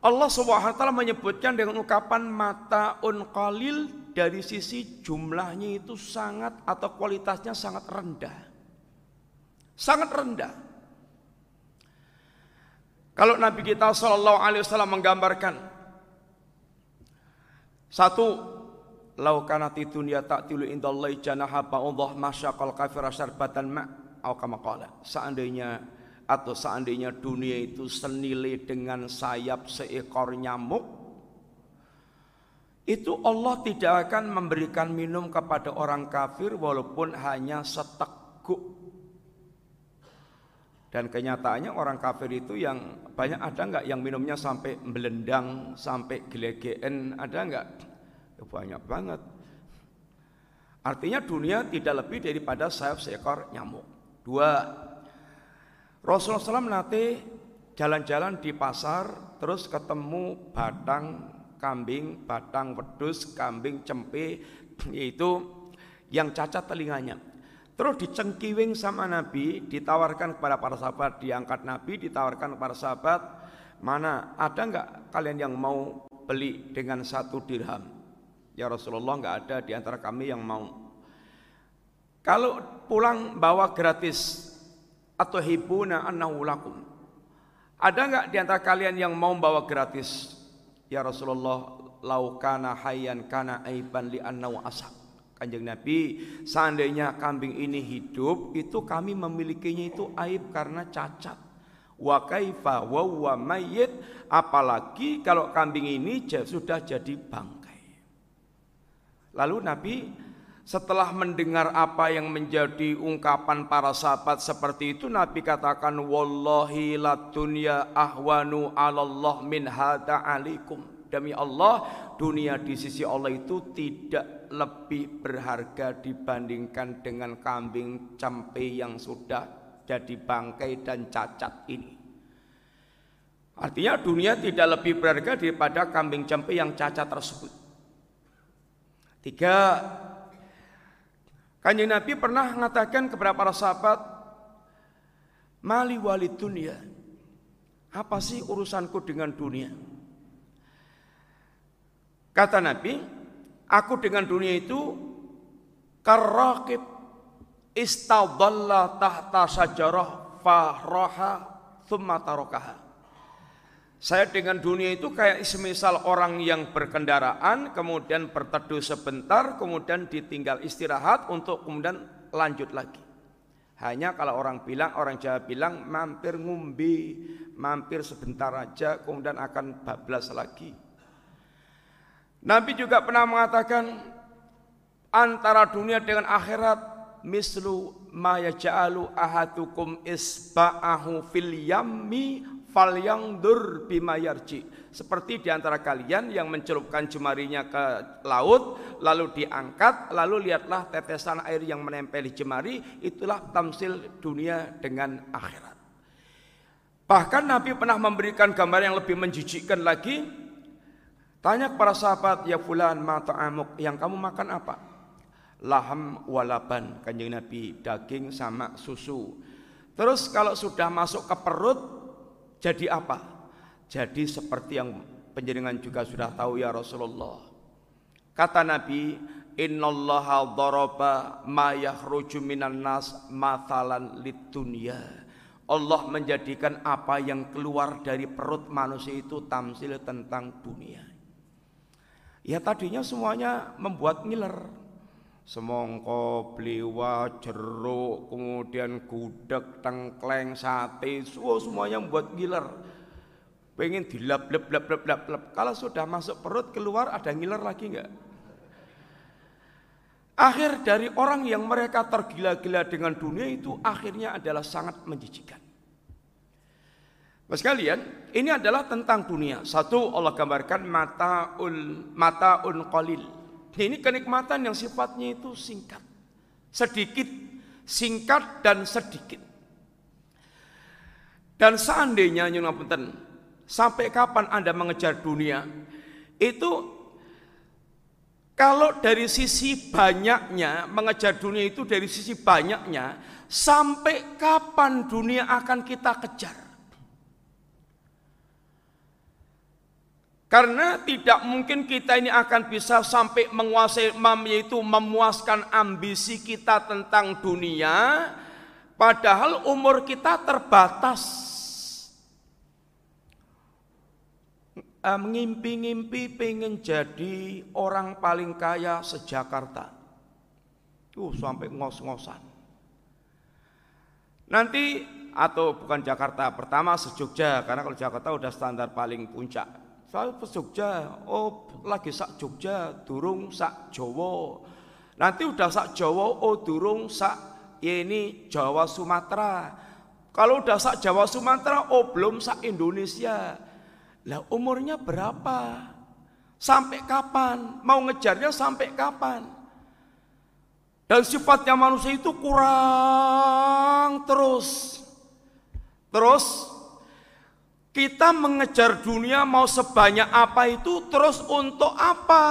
Allah taala menyebutkan dengan ungkapan mata un qalil dari sisi jumlahnya itu sangat atau kualitasnya sangat rendah. Sangat rendah. Kalau Nabi kita Shallallahu Alaihi Wasallam menggambarkan satu laukanati dunia tak tilu indallahi janaha ba'udhah masyaqal kafir syarbatan ma' au kama qala. Seandainya atau seandainya dunia itu senilai dengan sayap seekor nyamuk itu Allah tidak akan memberikan minum kepada orang kafir walaupun hanya seteguk dan kenyataannya orang kafir itu yang banyak ada nggak yang minumnya sampai belendang, sampai gelegeen, ada nggak? Ya, banyak banget. Artinya dunia tidak lebih daripada sayap seekor nyamuk. Dua, Rasulullah SAW nanti jalan-jalan di pasar terus ketemu batang kambing, batang wedus, kambing cempe yaitu yang cacat telinganya. Terus dicengkiwing sama Nabi, ditawarkan kepada para sahabat, diangkat Nabi, ditawarkan kepada sahabat, mana ada nggak kalian yang mau beli dengan satu dirham? Ya Rasulullah nggak ada di antara kami yang mau. Kalau pulang bawa gratis atau hibuna annahu lakum. Ada nggak di antara kalian yang mau bawa gratis? Ya Rasulullah, laukana hayyan kana aiban li annahu asak. Kanjeng Nabi, seandainya kambing ini hidup, itu kami memilikinya itu aib karena cacat. Wa kaifa wa wa mayyit, apalagi kalau kambing ini sudah jadi bangkai. Lalu Nabi setelah mendengar apa yang menjadi ungkapan para sahabat seperti itu Nabi katakan wallahi la dunya ahwanu 'ala Allah min hada alikum Demi Allah, dunia di sisi Allah itu tidak lebih berharga dibandingkan dengan kambing campe yang sudah jadi bangkai dan cacat ini. Artinya dunia tidak lebih berharga daripada kambing campe yang cacat tersebut. Tiga, Kanjeng Nabi pernah mengatakan kepada para sahabat, Mali wali dunia, apa sih urusanku dengan dunia? Kata Nabi, aku dengan dunia itu karakib istadalla tahta sajarah fahroha thumma tarokaha. Saya dengan dunia itu kayak semisal orang yang berkendaraan, kemudian berteduh sebentar, kemudian ditinggal istirahat untuk kemudian lanjut lagi. Hanya kalau orang bilang, orang Jawa bilang mampir ngumbi, mampir sebentar aja, kemudian akan bablas lagi. Nabi juga pernah mengatakan antara dunia dengan akhirat mislu ma yaj'alu ahadukum isba'ahu fil yammi falyangdur bima yarji. Seperti di antara kalian yang mencelupkan jemarinya ke laut lalu diangkat lalu lihatlah tetesan air yang menempel di jemari itulah tamsil dunia dengan akhirat. Bahkan Nabi pernah memberikan gambar yang lebih menjijikkan lagi Tanya para sahabat, ya fulan mata amuk, yang kamu makan apa? Laham walaban, kanjeng Nabi, daging sama susu. Terus kalau sudah masuk ke perut, jadi apa? Jadi seperti yang penjaringan juga sudah tahu ya Rasulullah. Kata Nabi, Innallaha dharaba ma yakhruju minan nas mathalan litunya. Allah menjadikan apa yang keluar dari perut manusia itu tamsil tentang dunia. Ya tadinya semuanya membuat ngiler. Semongko, bliwa, jeruk, kemudian gudeg, tengkleng, sate, semua semuanya membuat ngiler. Pengen dilap lap lap lap lap lap. Kalau sudah masuk perut keluar ada ngiler lagi enggak? Akhir dari orang yang mereka tergila-gila dengan dunia itu akhirnya adalah sangat menjijikan. Mas kalian, ini adalah tentang dunia. Satu Allah gambarkan mataul mataun qalil. Ini kenikmatan yang sifatnya itu singkat. Sedikit, singkat dan sedikit. Dan seandainya nyunapunten, sampai kapan Anda mengejar dunia? Itu kalau dari sisi banyaknya mengejar dunia itu dari sisi banyaknya sampai kapan dunia akan kita kejar? Karena tidak mungkin kita ini akan bisa sampai menguasai yaitu memuaskan ambisi kita tentang dunia padahal umur kita terbatas. Mengimpi-ngimpi pengen jadi orang paling kaya sejakarta. Tuh sampai ngos-ngosan. Nanti atau bukan Jakarta, pertama sejogja karena kalau Jakarta udah standar paling puncak saya ke Jogja, oh lagi sak Jogja, durung sak Jawa. Nanti udah sak Jawa, oh durung sak ini Jawa Sumatera. Kalau udah sak Jawa Sumatera, oh belum sak Indonesia. Lah umurnya berapa? Sampai kapan? Mau ngejarnya sampai kapan? Dan sifatnya manusia itu kurang terus. Terus kita mengejar dunia mau sebanyak apa itu terus untuk apa?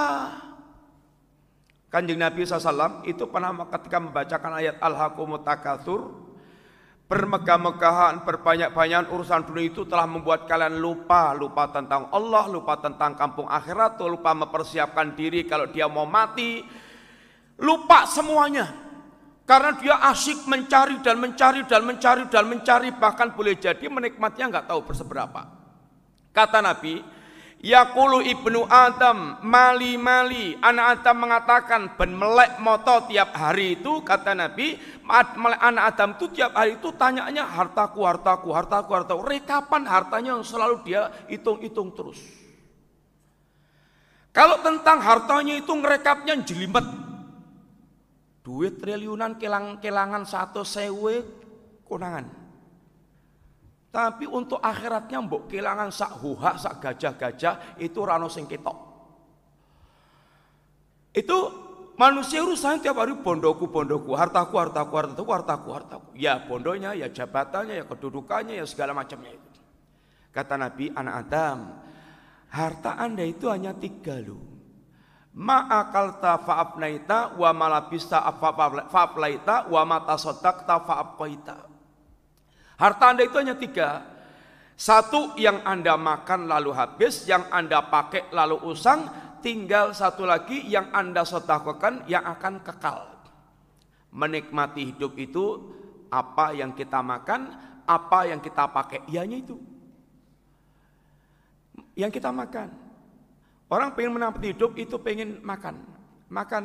Kanjeng Nabi SAW itu pernah ketika membacakan ayat Al-Hakumut Takathur Bermegah-megahan, berbanyak-banyakan urusan dunia itu telah membuat kalian lupa, lupa tentang Allah, lupa tentang kampung akhirat, lupa mempersiapkan diri kalau dia mau mati, lupa semuanya. Karena dia asyik mencari dan mencari dan mencari dan mencari, bahkan boleh jadi menikmatinya nggak tahu berseberapa. Kata Nabi, Yakulu ibnu Adam mali mali anak Adam mengatakan ben melek moto tiap hari itu kata Nabi. Anak Adam itu tiap hari itu tanyanya hartaku hartaku hartaku hartaku. Rekapan hartanya yang selalu dia hitung-hitung terus? Kalau tentang hartanya itu ngerekapnya jelimet duit triliunan kelang-kelangan satu sewe konangan tapi untuk akhiratnya mbok kelangan sak huha, sak gajah-gajah itu rano sing ketok. Itu manusia urusan tiap hari bondoku, bondoku, hartaku, hartaku, hartaku, hartaku, hartaku. Ya bondonya, ya jabatannya, ya kedudukannya, ya segala macamnya itu. Kata Nabi, anak Adam, harta anda itu hanya tiga loh. Ma'akalta fa'abnaita wa malabista fa'ablaita wa mata sotakta fa'abqaita. Harta Anda itu hanya tiga. Satu yang Anda makan lalu habis, yang Anda pakai lalu usang, tinggal satu lagi yang Anda sedekahkan yang akan kekal. Menikmati hidup itu apa yang kita makan, apa yang kita pakai, ianya itu. Yang kita makan. Orang pengen menikmati hidup itu pengen makan. Makan.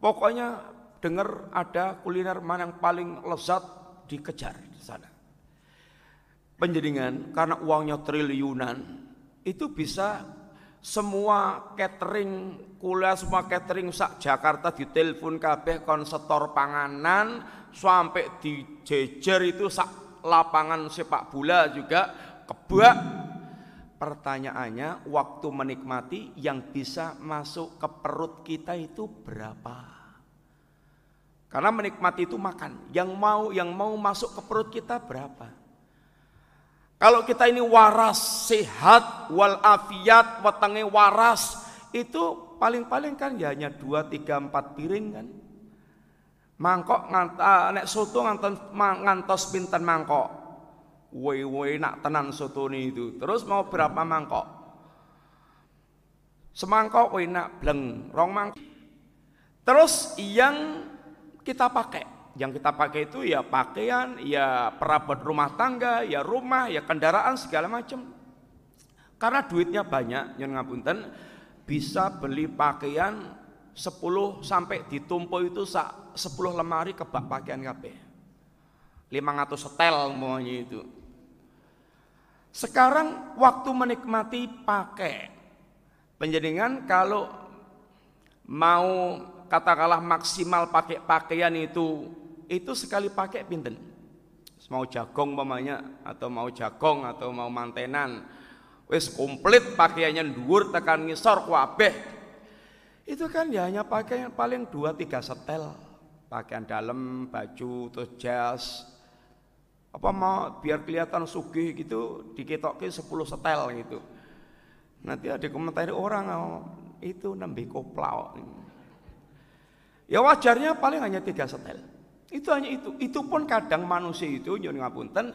Pokoknya dengar ada kuliner mana yang paling lezat dikejar di sana penjaringan karena uangnya triliunan itu bisa semua catering kuliah semua catering sak Jakarta ditelepon kabeh kon setor panganan sampai dijejer itu sak lapangan sepak bola juga kebak pertanyaannya waktu menikmati yang bisa masuk ke perut kita itu berapa karena menikmati itu makan yang mau yang mau masuk ke perut kita berapa kalau kita ini waras, sehat, walafiat, wetenge waras, itu paling-paling kan ya hanya dua, tiga, empat piring kan. Mangkok nek soto ngantos, ngantos pinten mangkok. Woi-woi nak tenan soto ini itu. Terus mau berapa mangkok? Semangkok woi nak bleng, rong mangkok. Terus yang kita pakai yang kita pakai itu ya pakaian, ya perabot rumah tangga, ya rumah, ya kendaraan segala macam. Karena duitnya banyak, yang ngapunten bisa beli pakaian 10 sampai ditumpu itu 10 lemari kebak pakaian kabeh. 500 setel semuanya itu. Sekarang waktu menikmati pakai. Penjaringan kalau mau katakanlah maksimal pakai pakaian itu itu sekali pakai pinten? Mau jagong mamanya atau mau jagong atau mau mantenan wis komplit pakaiannya dhuwur tekan ngisor kabeh itu kan ya hanya pakai yang paling dua tiga setel. Pakaian dalam baju terus jas apa mau biar kelihatan sugih gitu diketokin 10 setel gitu nanti ada komentar orang oh, itu nembe koplau ya wajarnya paling hanya tiga setel itu hanya itu. Itu pun kadang manusia itu nyuwun ngapunten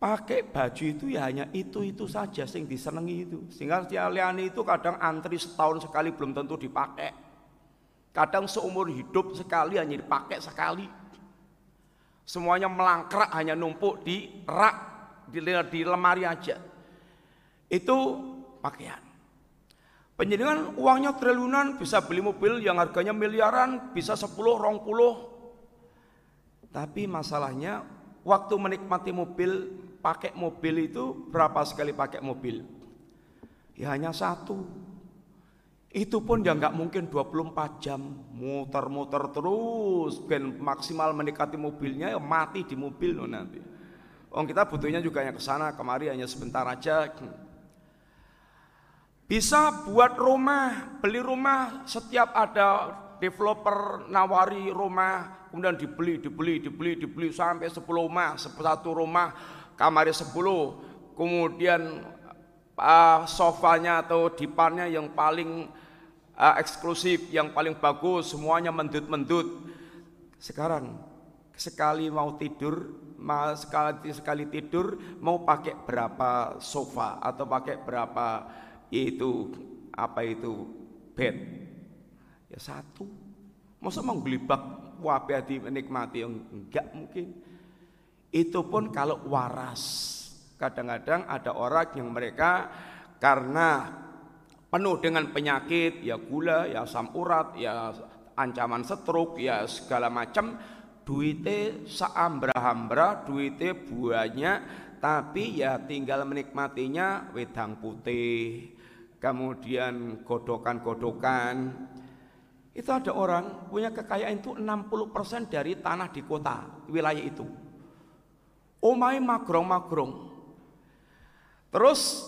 pakai baju itu ya hanya itu-itu saja sing disenangi itu. Sehingga liane itu kadang antri setahun sekali belum tentu dipakai. Kadang seumur hidup sekali hanya dipakai sekali. Semuanya melangkrak hanya numpuk di rak, di, di lemari aja. Itu pakaian. Penjaringan uangnya triliunan bisa beli mobil yang harganya miliaran, bisa 10, rong puluh, tapi masalahnya waktu menikmati mobil, pakai mobil itu berapa sekali pakai mobil? Ya hanya satu. Itu pun ya nggak mungkin 24 jam muter-muter terus ben maksimal menikmati mobilnya ya mati di mobil loh nanti. Oh kita butuhnya juga yang ke sana kemari hanya sebentar aja. Bisa buat rumah, beli rumah setiap ada developer nawari rumah kemudian dibeli dibeli dibeli dibeli sampai 10 rumah satu rumah kamarnya 10 kemudian uh, sofanya atau dipannya yang paling uh, eksklusif yang paling bagus semuanya mendut-mendut sekarang sekali mau tidur mau sekali sekali tidur mau pakai berapa sofa atau pakai berapa itu apa itu bed Ya satu. Masa mau gelibak menikmati yang enggak mungkin. Itu pun kalau waras. Kadang-kadang ada orang yang mereka karena penuh dengan penyakit, ya gula, ya asam urat, ya ancaman stroke, ya segala macam, duitnya seambra-ambra, duitnya banyak, tapi ya tinggal menikmatinya wedang putih, kemudian godokan-godokan, itu ada orang punya kekayaan itu 60% dari tanah di kota wilayah itu. Omai magrong-magrong. Terus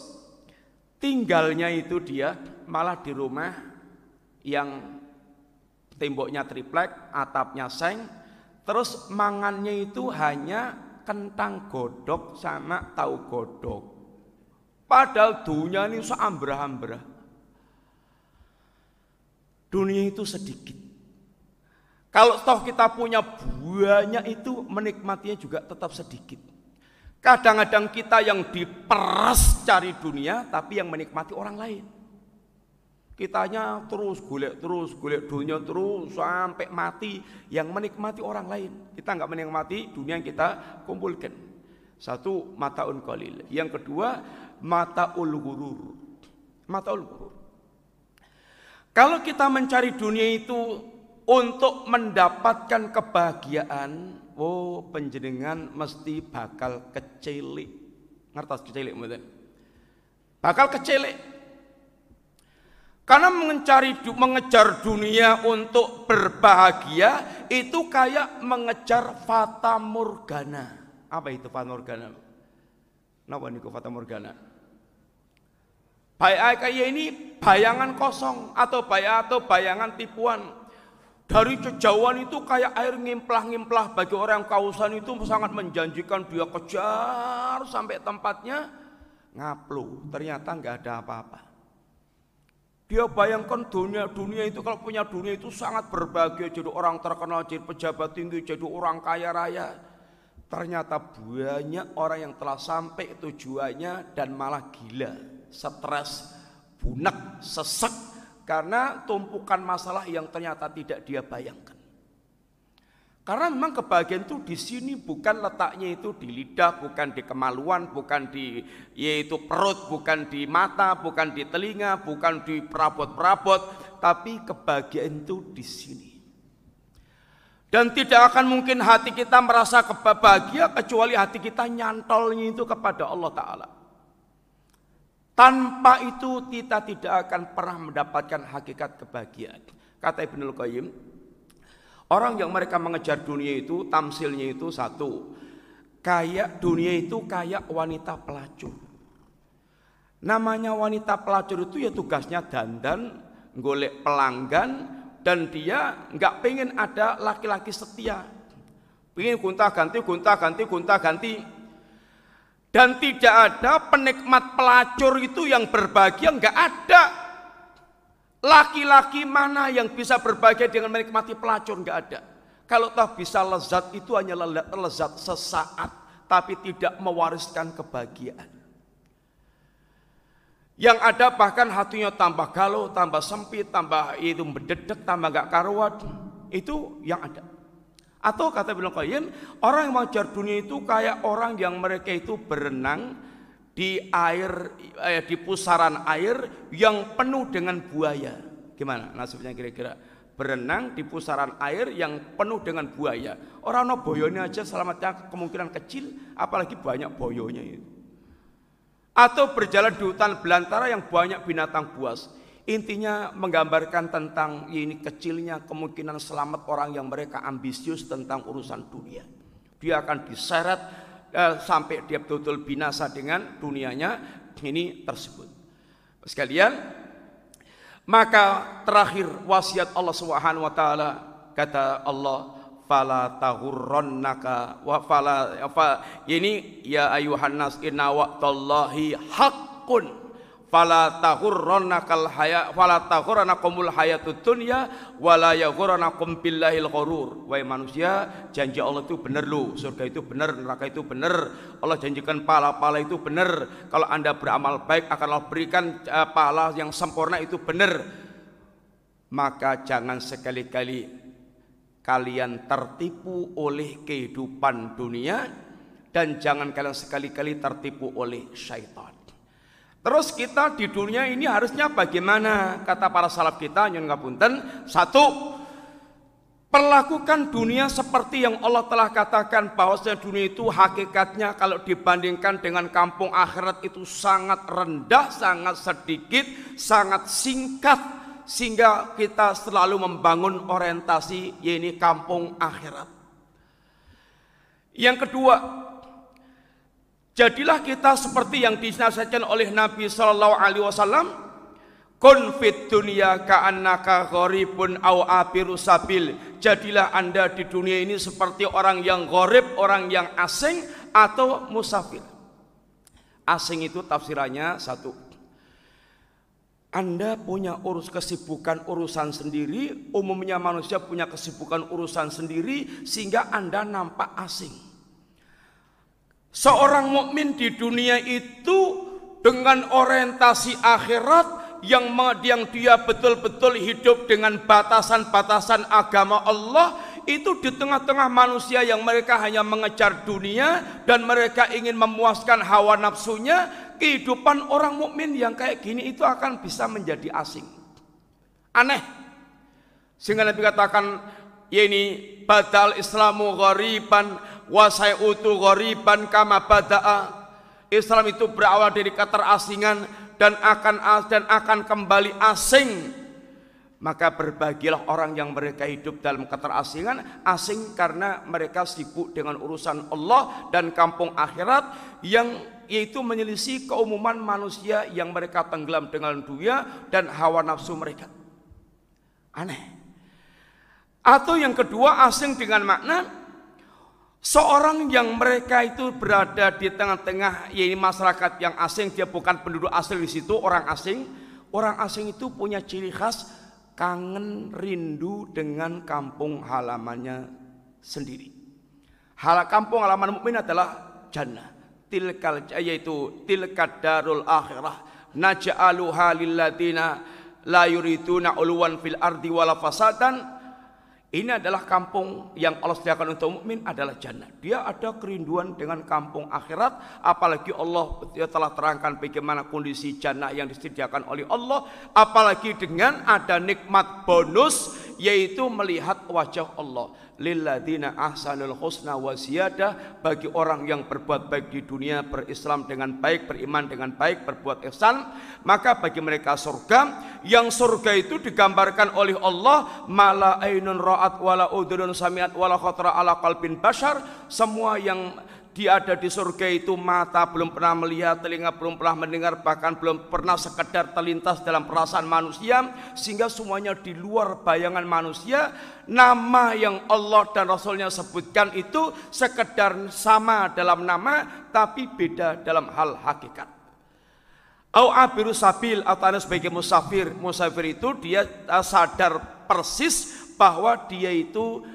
tinggalnya itu dia malah di rumah yang temboknya triplek, atapnya seng, terus mangannya itu hanya kentang godok sama tahu godok. Padahal dunia ini seambra-ambra. Dunia itu sedikit. Kalau toh kita punya banyak itu menikmatinya juga tetap sedikit. Kadang-kadang kita yang diperas cari dunia tapi yang menikmati orang lain. Kitanya terus golek terus golek dunia terus sampai mati yang menikmati orang lain. Kita nggak menikmati dunia yang kita kumpulkan. Satu mata qalil. Yang kedua mata ul gurur. Mata ul gurur. Kalau kita mencari dunia itu untuk mendapatkan kebahagiaan, oh penjenengan mesti bakal kecilik. Ngertos kecilik mboten? Bakal kecilik. Karena mencari mengejar dunia untuk berbahagia itu kayak mengejar fata morgana. Apa itu fata morgana? Napa niku fata morgana? Baik ini bayangan kosong atau bayang atau bayangan tipuan. Dari kejauhan itu kayak air ngimplah-ngimplah bagi orang yang kausan itu sangat menjanjikan dia kejar sampai tempatnya ngaplu. Ternyata nggak ada apa-apa. Dia bayangkan dunia dunia itu kalau punya dunia itu sangat berbahagia jadi orang terkenal, jadi pejabat tinggi, jadi orang kaya raya. Ternyata banyak orang yang telah sampai tujuannya dan malah gila stres, bunek, sesek karena tumpukan masalah yang ternyata tidak dia bayangkan. Karena memang kebahagiaan itu di sini bukan letaknya itu di lidah, bukan di kemaluan, bukan di yaitu perut, bukan di mata, bukan di telinga, bukan di perabot-perabot, tapi kebahagiaan itu di sini. Dan tidak akan mungkin hati kita merasa kebahagia kecuali hati kita nyantolnya itu kepada Allah Ta'ala. Tanpa itu kita tidak akan pernah mendapatkan hakikat kebahagiaan. Kata Ibnu Qayyim, orang yang mereka mengejar dunia itu, tamsilnya itu satu, kayak dunia itu kayak wanita pelacur. Namanya wanita pelacur itu ya tugasnya dandan, golek pelanggan, dan dia nggak pengen ada laki-laki setia. Pengen gonta ganti, gonta ganti, gonta ganti. Dan tidak ada penikmat pelacur itu yang berbahagia, enggak ada. Laki-laki mana yang bisa berbahagia dengan menikmati pelacur, enggak ada. Kalau tak bisa lezat itu hanya lezat sesaat, tapi tidak mewariskan kebahagiaan. Yang ada bahkan hatinya tambah galau, tambah sempit, tambah itu mendedek, tambah enggak karuan. Itu yang ada. Atau kata Ibnu Qayyim, orang yang mengejar dunia itu kayak orang yang mereka itu berenang di air eh, di pusaran air yang penuh dengan buaya. Gimana nasibnya kira-kira? Berenang di pusaran air yang penuh dengan buaya. Orang no boyonya aja selamatnya kemungkinan kecil, apalagi banyak boyonya itu. Atau berjalan di hutan belantara yang banyak binatang buas. Intinya menggambarkan tentang ini kecilnya kemungkinan selamat orang yang mereka ambisius tentang urusan dunia. Dia akan diseret eh, sampai dia betul-betul binasa dengan dunianya ini tersebut. Sekalian, Maka terakhir wasiat Allah Subhanahu wa taala kata Allah fala tahurrannaka wa fala fa ini ya ayuhan nas inna wa'tallahi haqqun fala tahurrannakal haya fala tahurrannakumul hayatud dunya wala yaghurrannakum billahil ghurur. Wahai manusia janji Allah itu benar lu surga itu benar neraka itu benar. Allah janjikan pahala-pahala itu benar. Kalau Anda beramal baik akan Allah berikan uh, pahala yang sempurna itu benar. Maka jangan sekali-kali kalian tertipu oleh kehidupan dunia dan jangan kalian sekali-kali tertipu oleh syaitan. Terus kita di dunia ini harusnya bagaimana? Kata para salaf kita, nyun ngapunten, satu, Perlakukan dunia seperti yang Allah telah katakan bahwasanya dunia itu hakikatnya kalau dibandingkan dengan kampung akhirat itu sangat rendah, sangat sedikit, sangat singkat sehingga kita selalu membangun orientasi yaitu kampung akhirat. Yang kedua, jadilah kita seperti yang dinasihatkan oleh Nabi Shallallahu Alaihi Wasallam. Kun fit dunia ka'annaka gharibun au abiru sabil. Jadilah anda di dunia ini seperti orang yang gharib, orang yang asing atau musafir. Asing itu tafsirannya satu anda punya urus kesibukan urusan sendiri, umumnya manusia punya kesibukan urusan sendiri sehingga Anda nampak asing. Seorang mukmin di dunia itu dengan orientasi akhirat yang yang dia betul-betul hidup dengan batasan-batasan agama Allah itu di tengah-tengah manusia yang mereka hanya mengejar dunia dan mereka ingin memuaskan hawa nafsunya kehidupan orang mukmin yang kayak gini itu akan bisa menjadi asing. Aneh. Sehingga Nabi katakan ya ini badal Islamu ghariban wa sayutu ghariban kama bada'a. Islam itu berawal dari keterasingan dan akan dan akan kembali asing maka berbahagialah orang yang mereka hidup dalam keterasingan asing karena mereka sibuk dengan urusan Allah dan kampung akhirat yang yaitu menyelisih keumuman manusia yang mereka tenggelam dengan dunia dan hawa nafsu mereka. Aneh. Atau yang kedua asing dengan makna seorang yang mereka itu berada di tengah-tengah yaitu masyarakat yang asing dia bukan penduduk asli di situ orang asing. Orang asing itu punya ciri khas kangen rindu dengan kampung halamannya sendiri. Hal kampung halaman mukmin adalah jannah tilkal yaitu tilkad darul akhirah naj'aluha lil ladina la yuriduna uluwan fil ardi wala fasadan ini adalah kampung yang Allah sediakan untuk mukmin adalah jannah. Dia ada kerinduan dengan kampung akhirat, apalagi Allah telah terangkan bagaimana kondisi jannah yang disediakan oleh Allah, apalagi dengan ada nikmat bonus yaitu melihat wajah Allah. Lilladina ahsanul husna wa ziyadah bagi orang yang berbuat baik di dunia berislam dengan baik beriman dengan baik berbuat ihsan maka bagi mereka surga. Yang surga itu digambarkan oleh Allah mala ainun ra'at wala udhunun samiat wala khatra ala qalbin bashar. Semua yang dia ada di surga itu mata belum pernah melihat, telinga belum pernah mendengar, bahkan belum pernah sekedar terlintas dalam perasaan manusia sehingga semuanya di luar bayangan manusia. Nama yang Allah dan Rasulnya sebutkan itu sekedar sama dalam nama tapi beda dalam hal hakikat. Au abiru sabil atau sebagai musafir. Musafir itu dia eh, sadar persis bahwa dia itu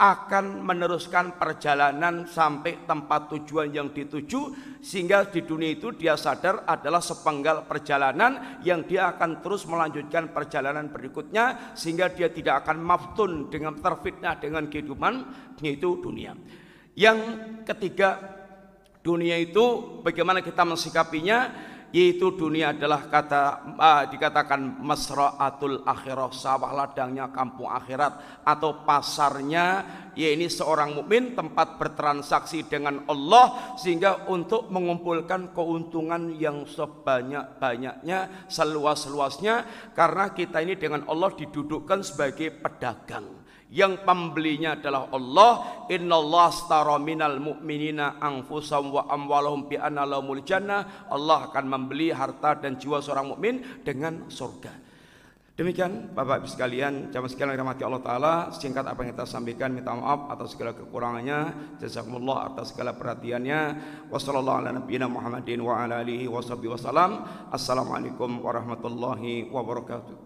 akan meneruskan perjalanan sampai tempat tujuan yang dituju sehingga di dunia itu dia sadar adalah sepenggal perjalanan yang dia akan terus melanjutkan perjalanan berikutnya sehingga dia tidak akan maftun dengan terfitnah dengan kehidupan yaitu dunia. Yang ketiga dunia itu bagaimana kita mensikapinya yaitu dunia adalah kata uh, dikatakan masraatul akhirah sawah ladangnya kampung akhirat atau pasarnya. Ya ini seorang mukmin tempat bertransaksi dengan Allah sehingga untuk mengumpulkan keuntungan yang sebanyak-banyaknya seluas-luasnya karena kita ini dengan Allah didudukkan sebagai pedagang yang pembelinya adalah Allah innallaha stara minal mu'minina anfusahum wa amwalahum bi anna lahumul Allah akan membeli harta dan jiwa seorang mukmin dengan surga Demikian Bapak Ibu sekalian, jamaah sekalian yang dirahmati Allah taala, singkat apa yang kita sampaikan minta maaf atas segala kekurangannya, jazakumullah atas segala perhatiannya. Wassalamualaikum warahmatullahi wabarakatuh.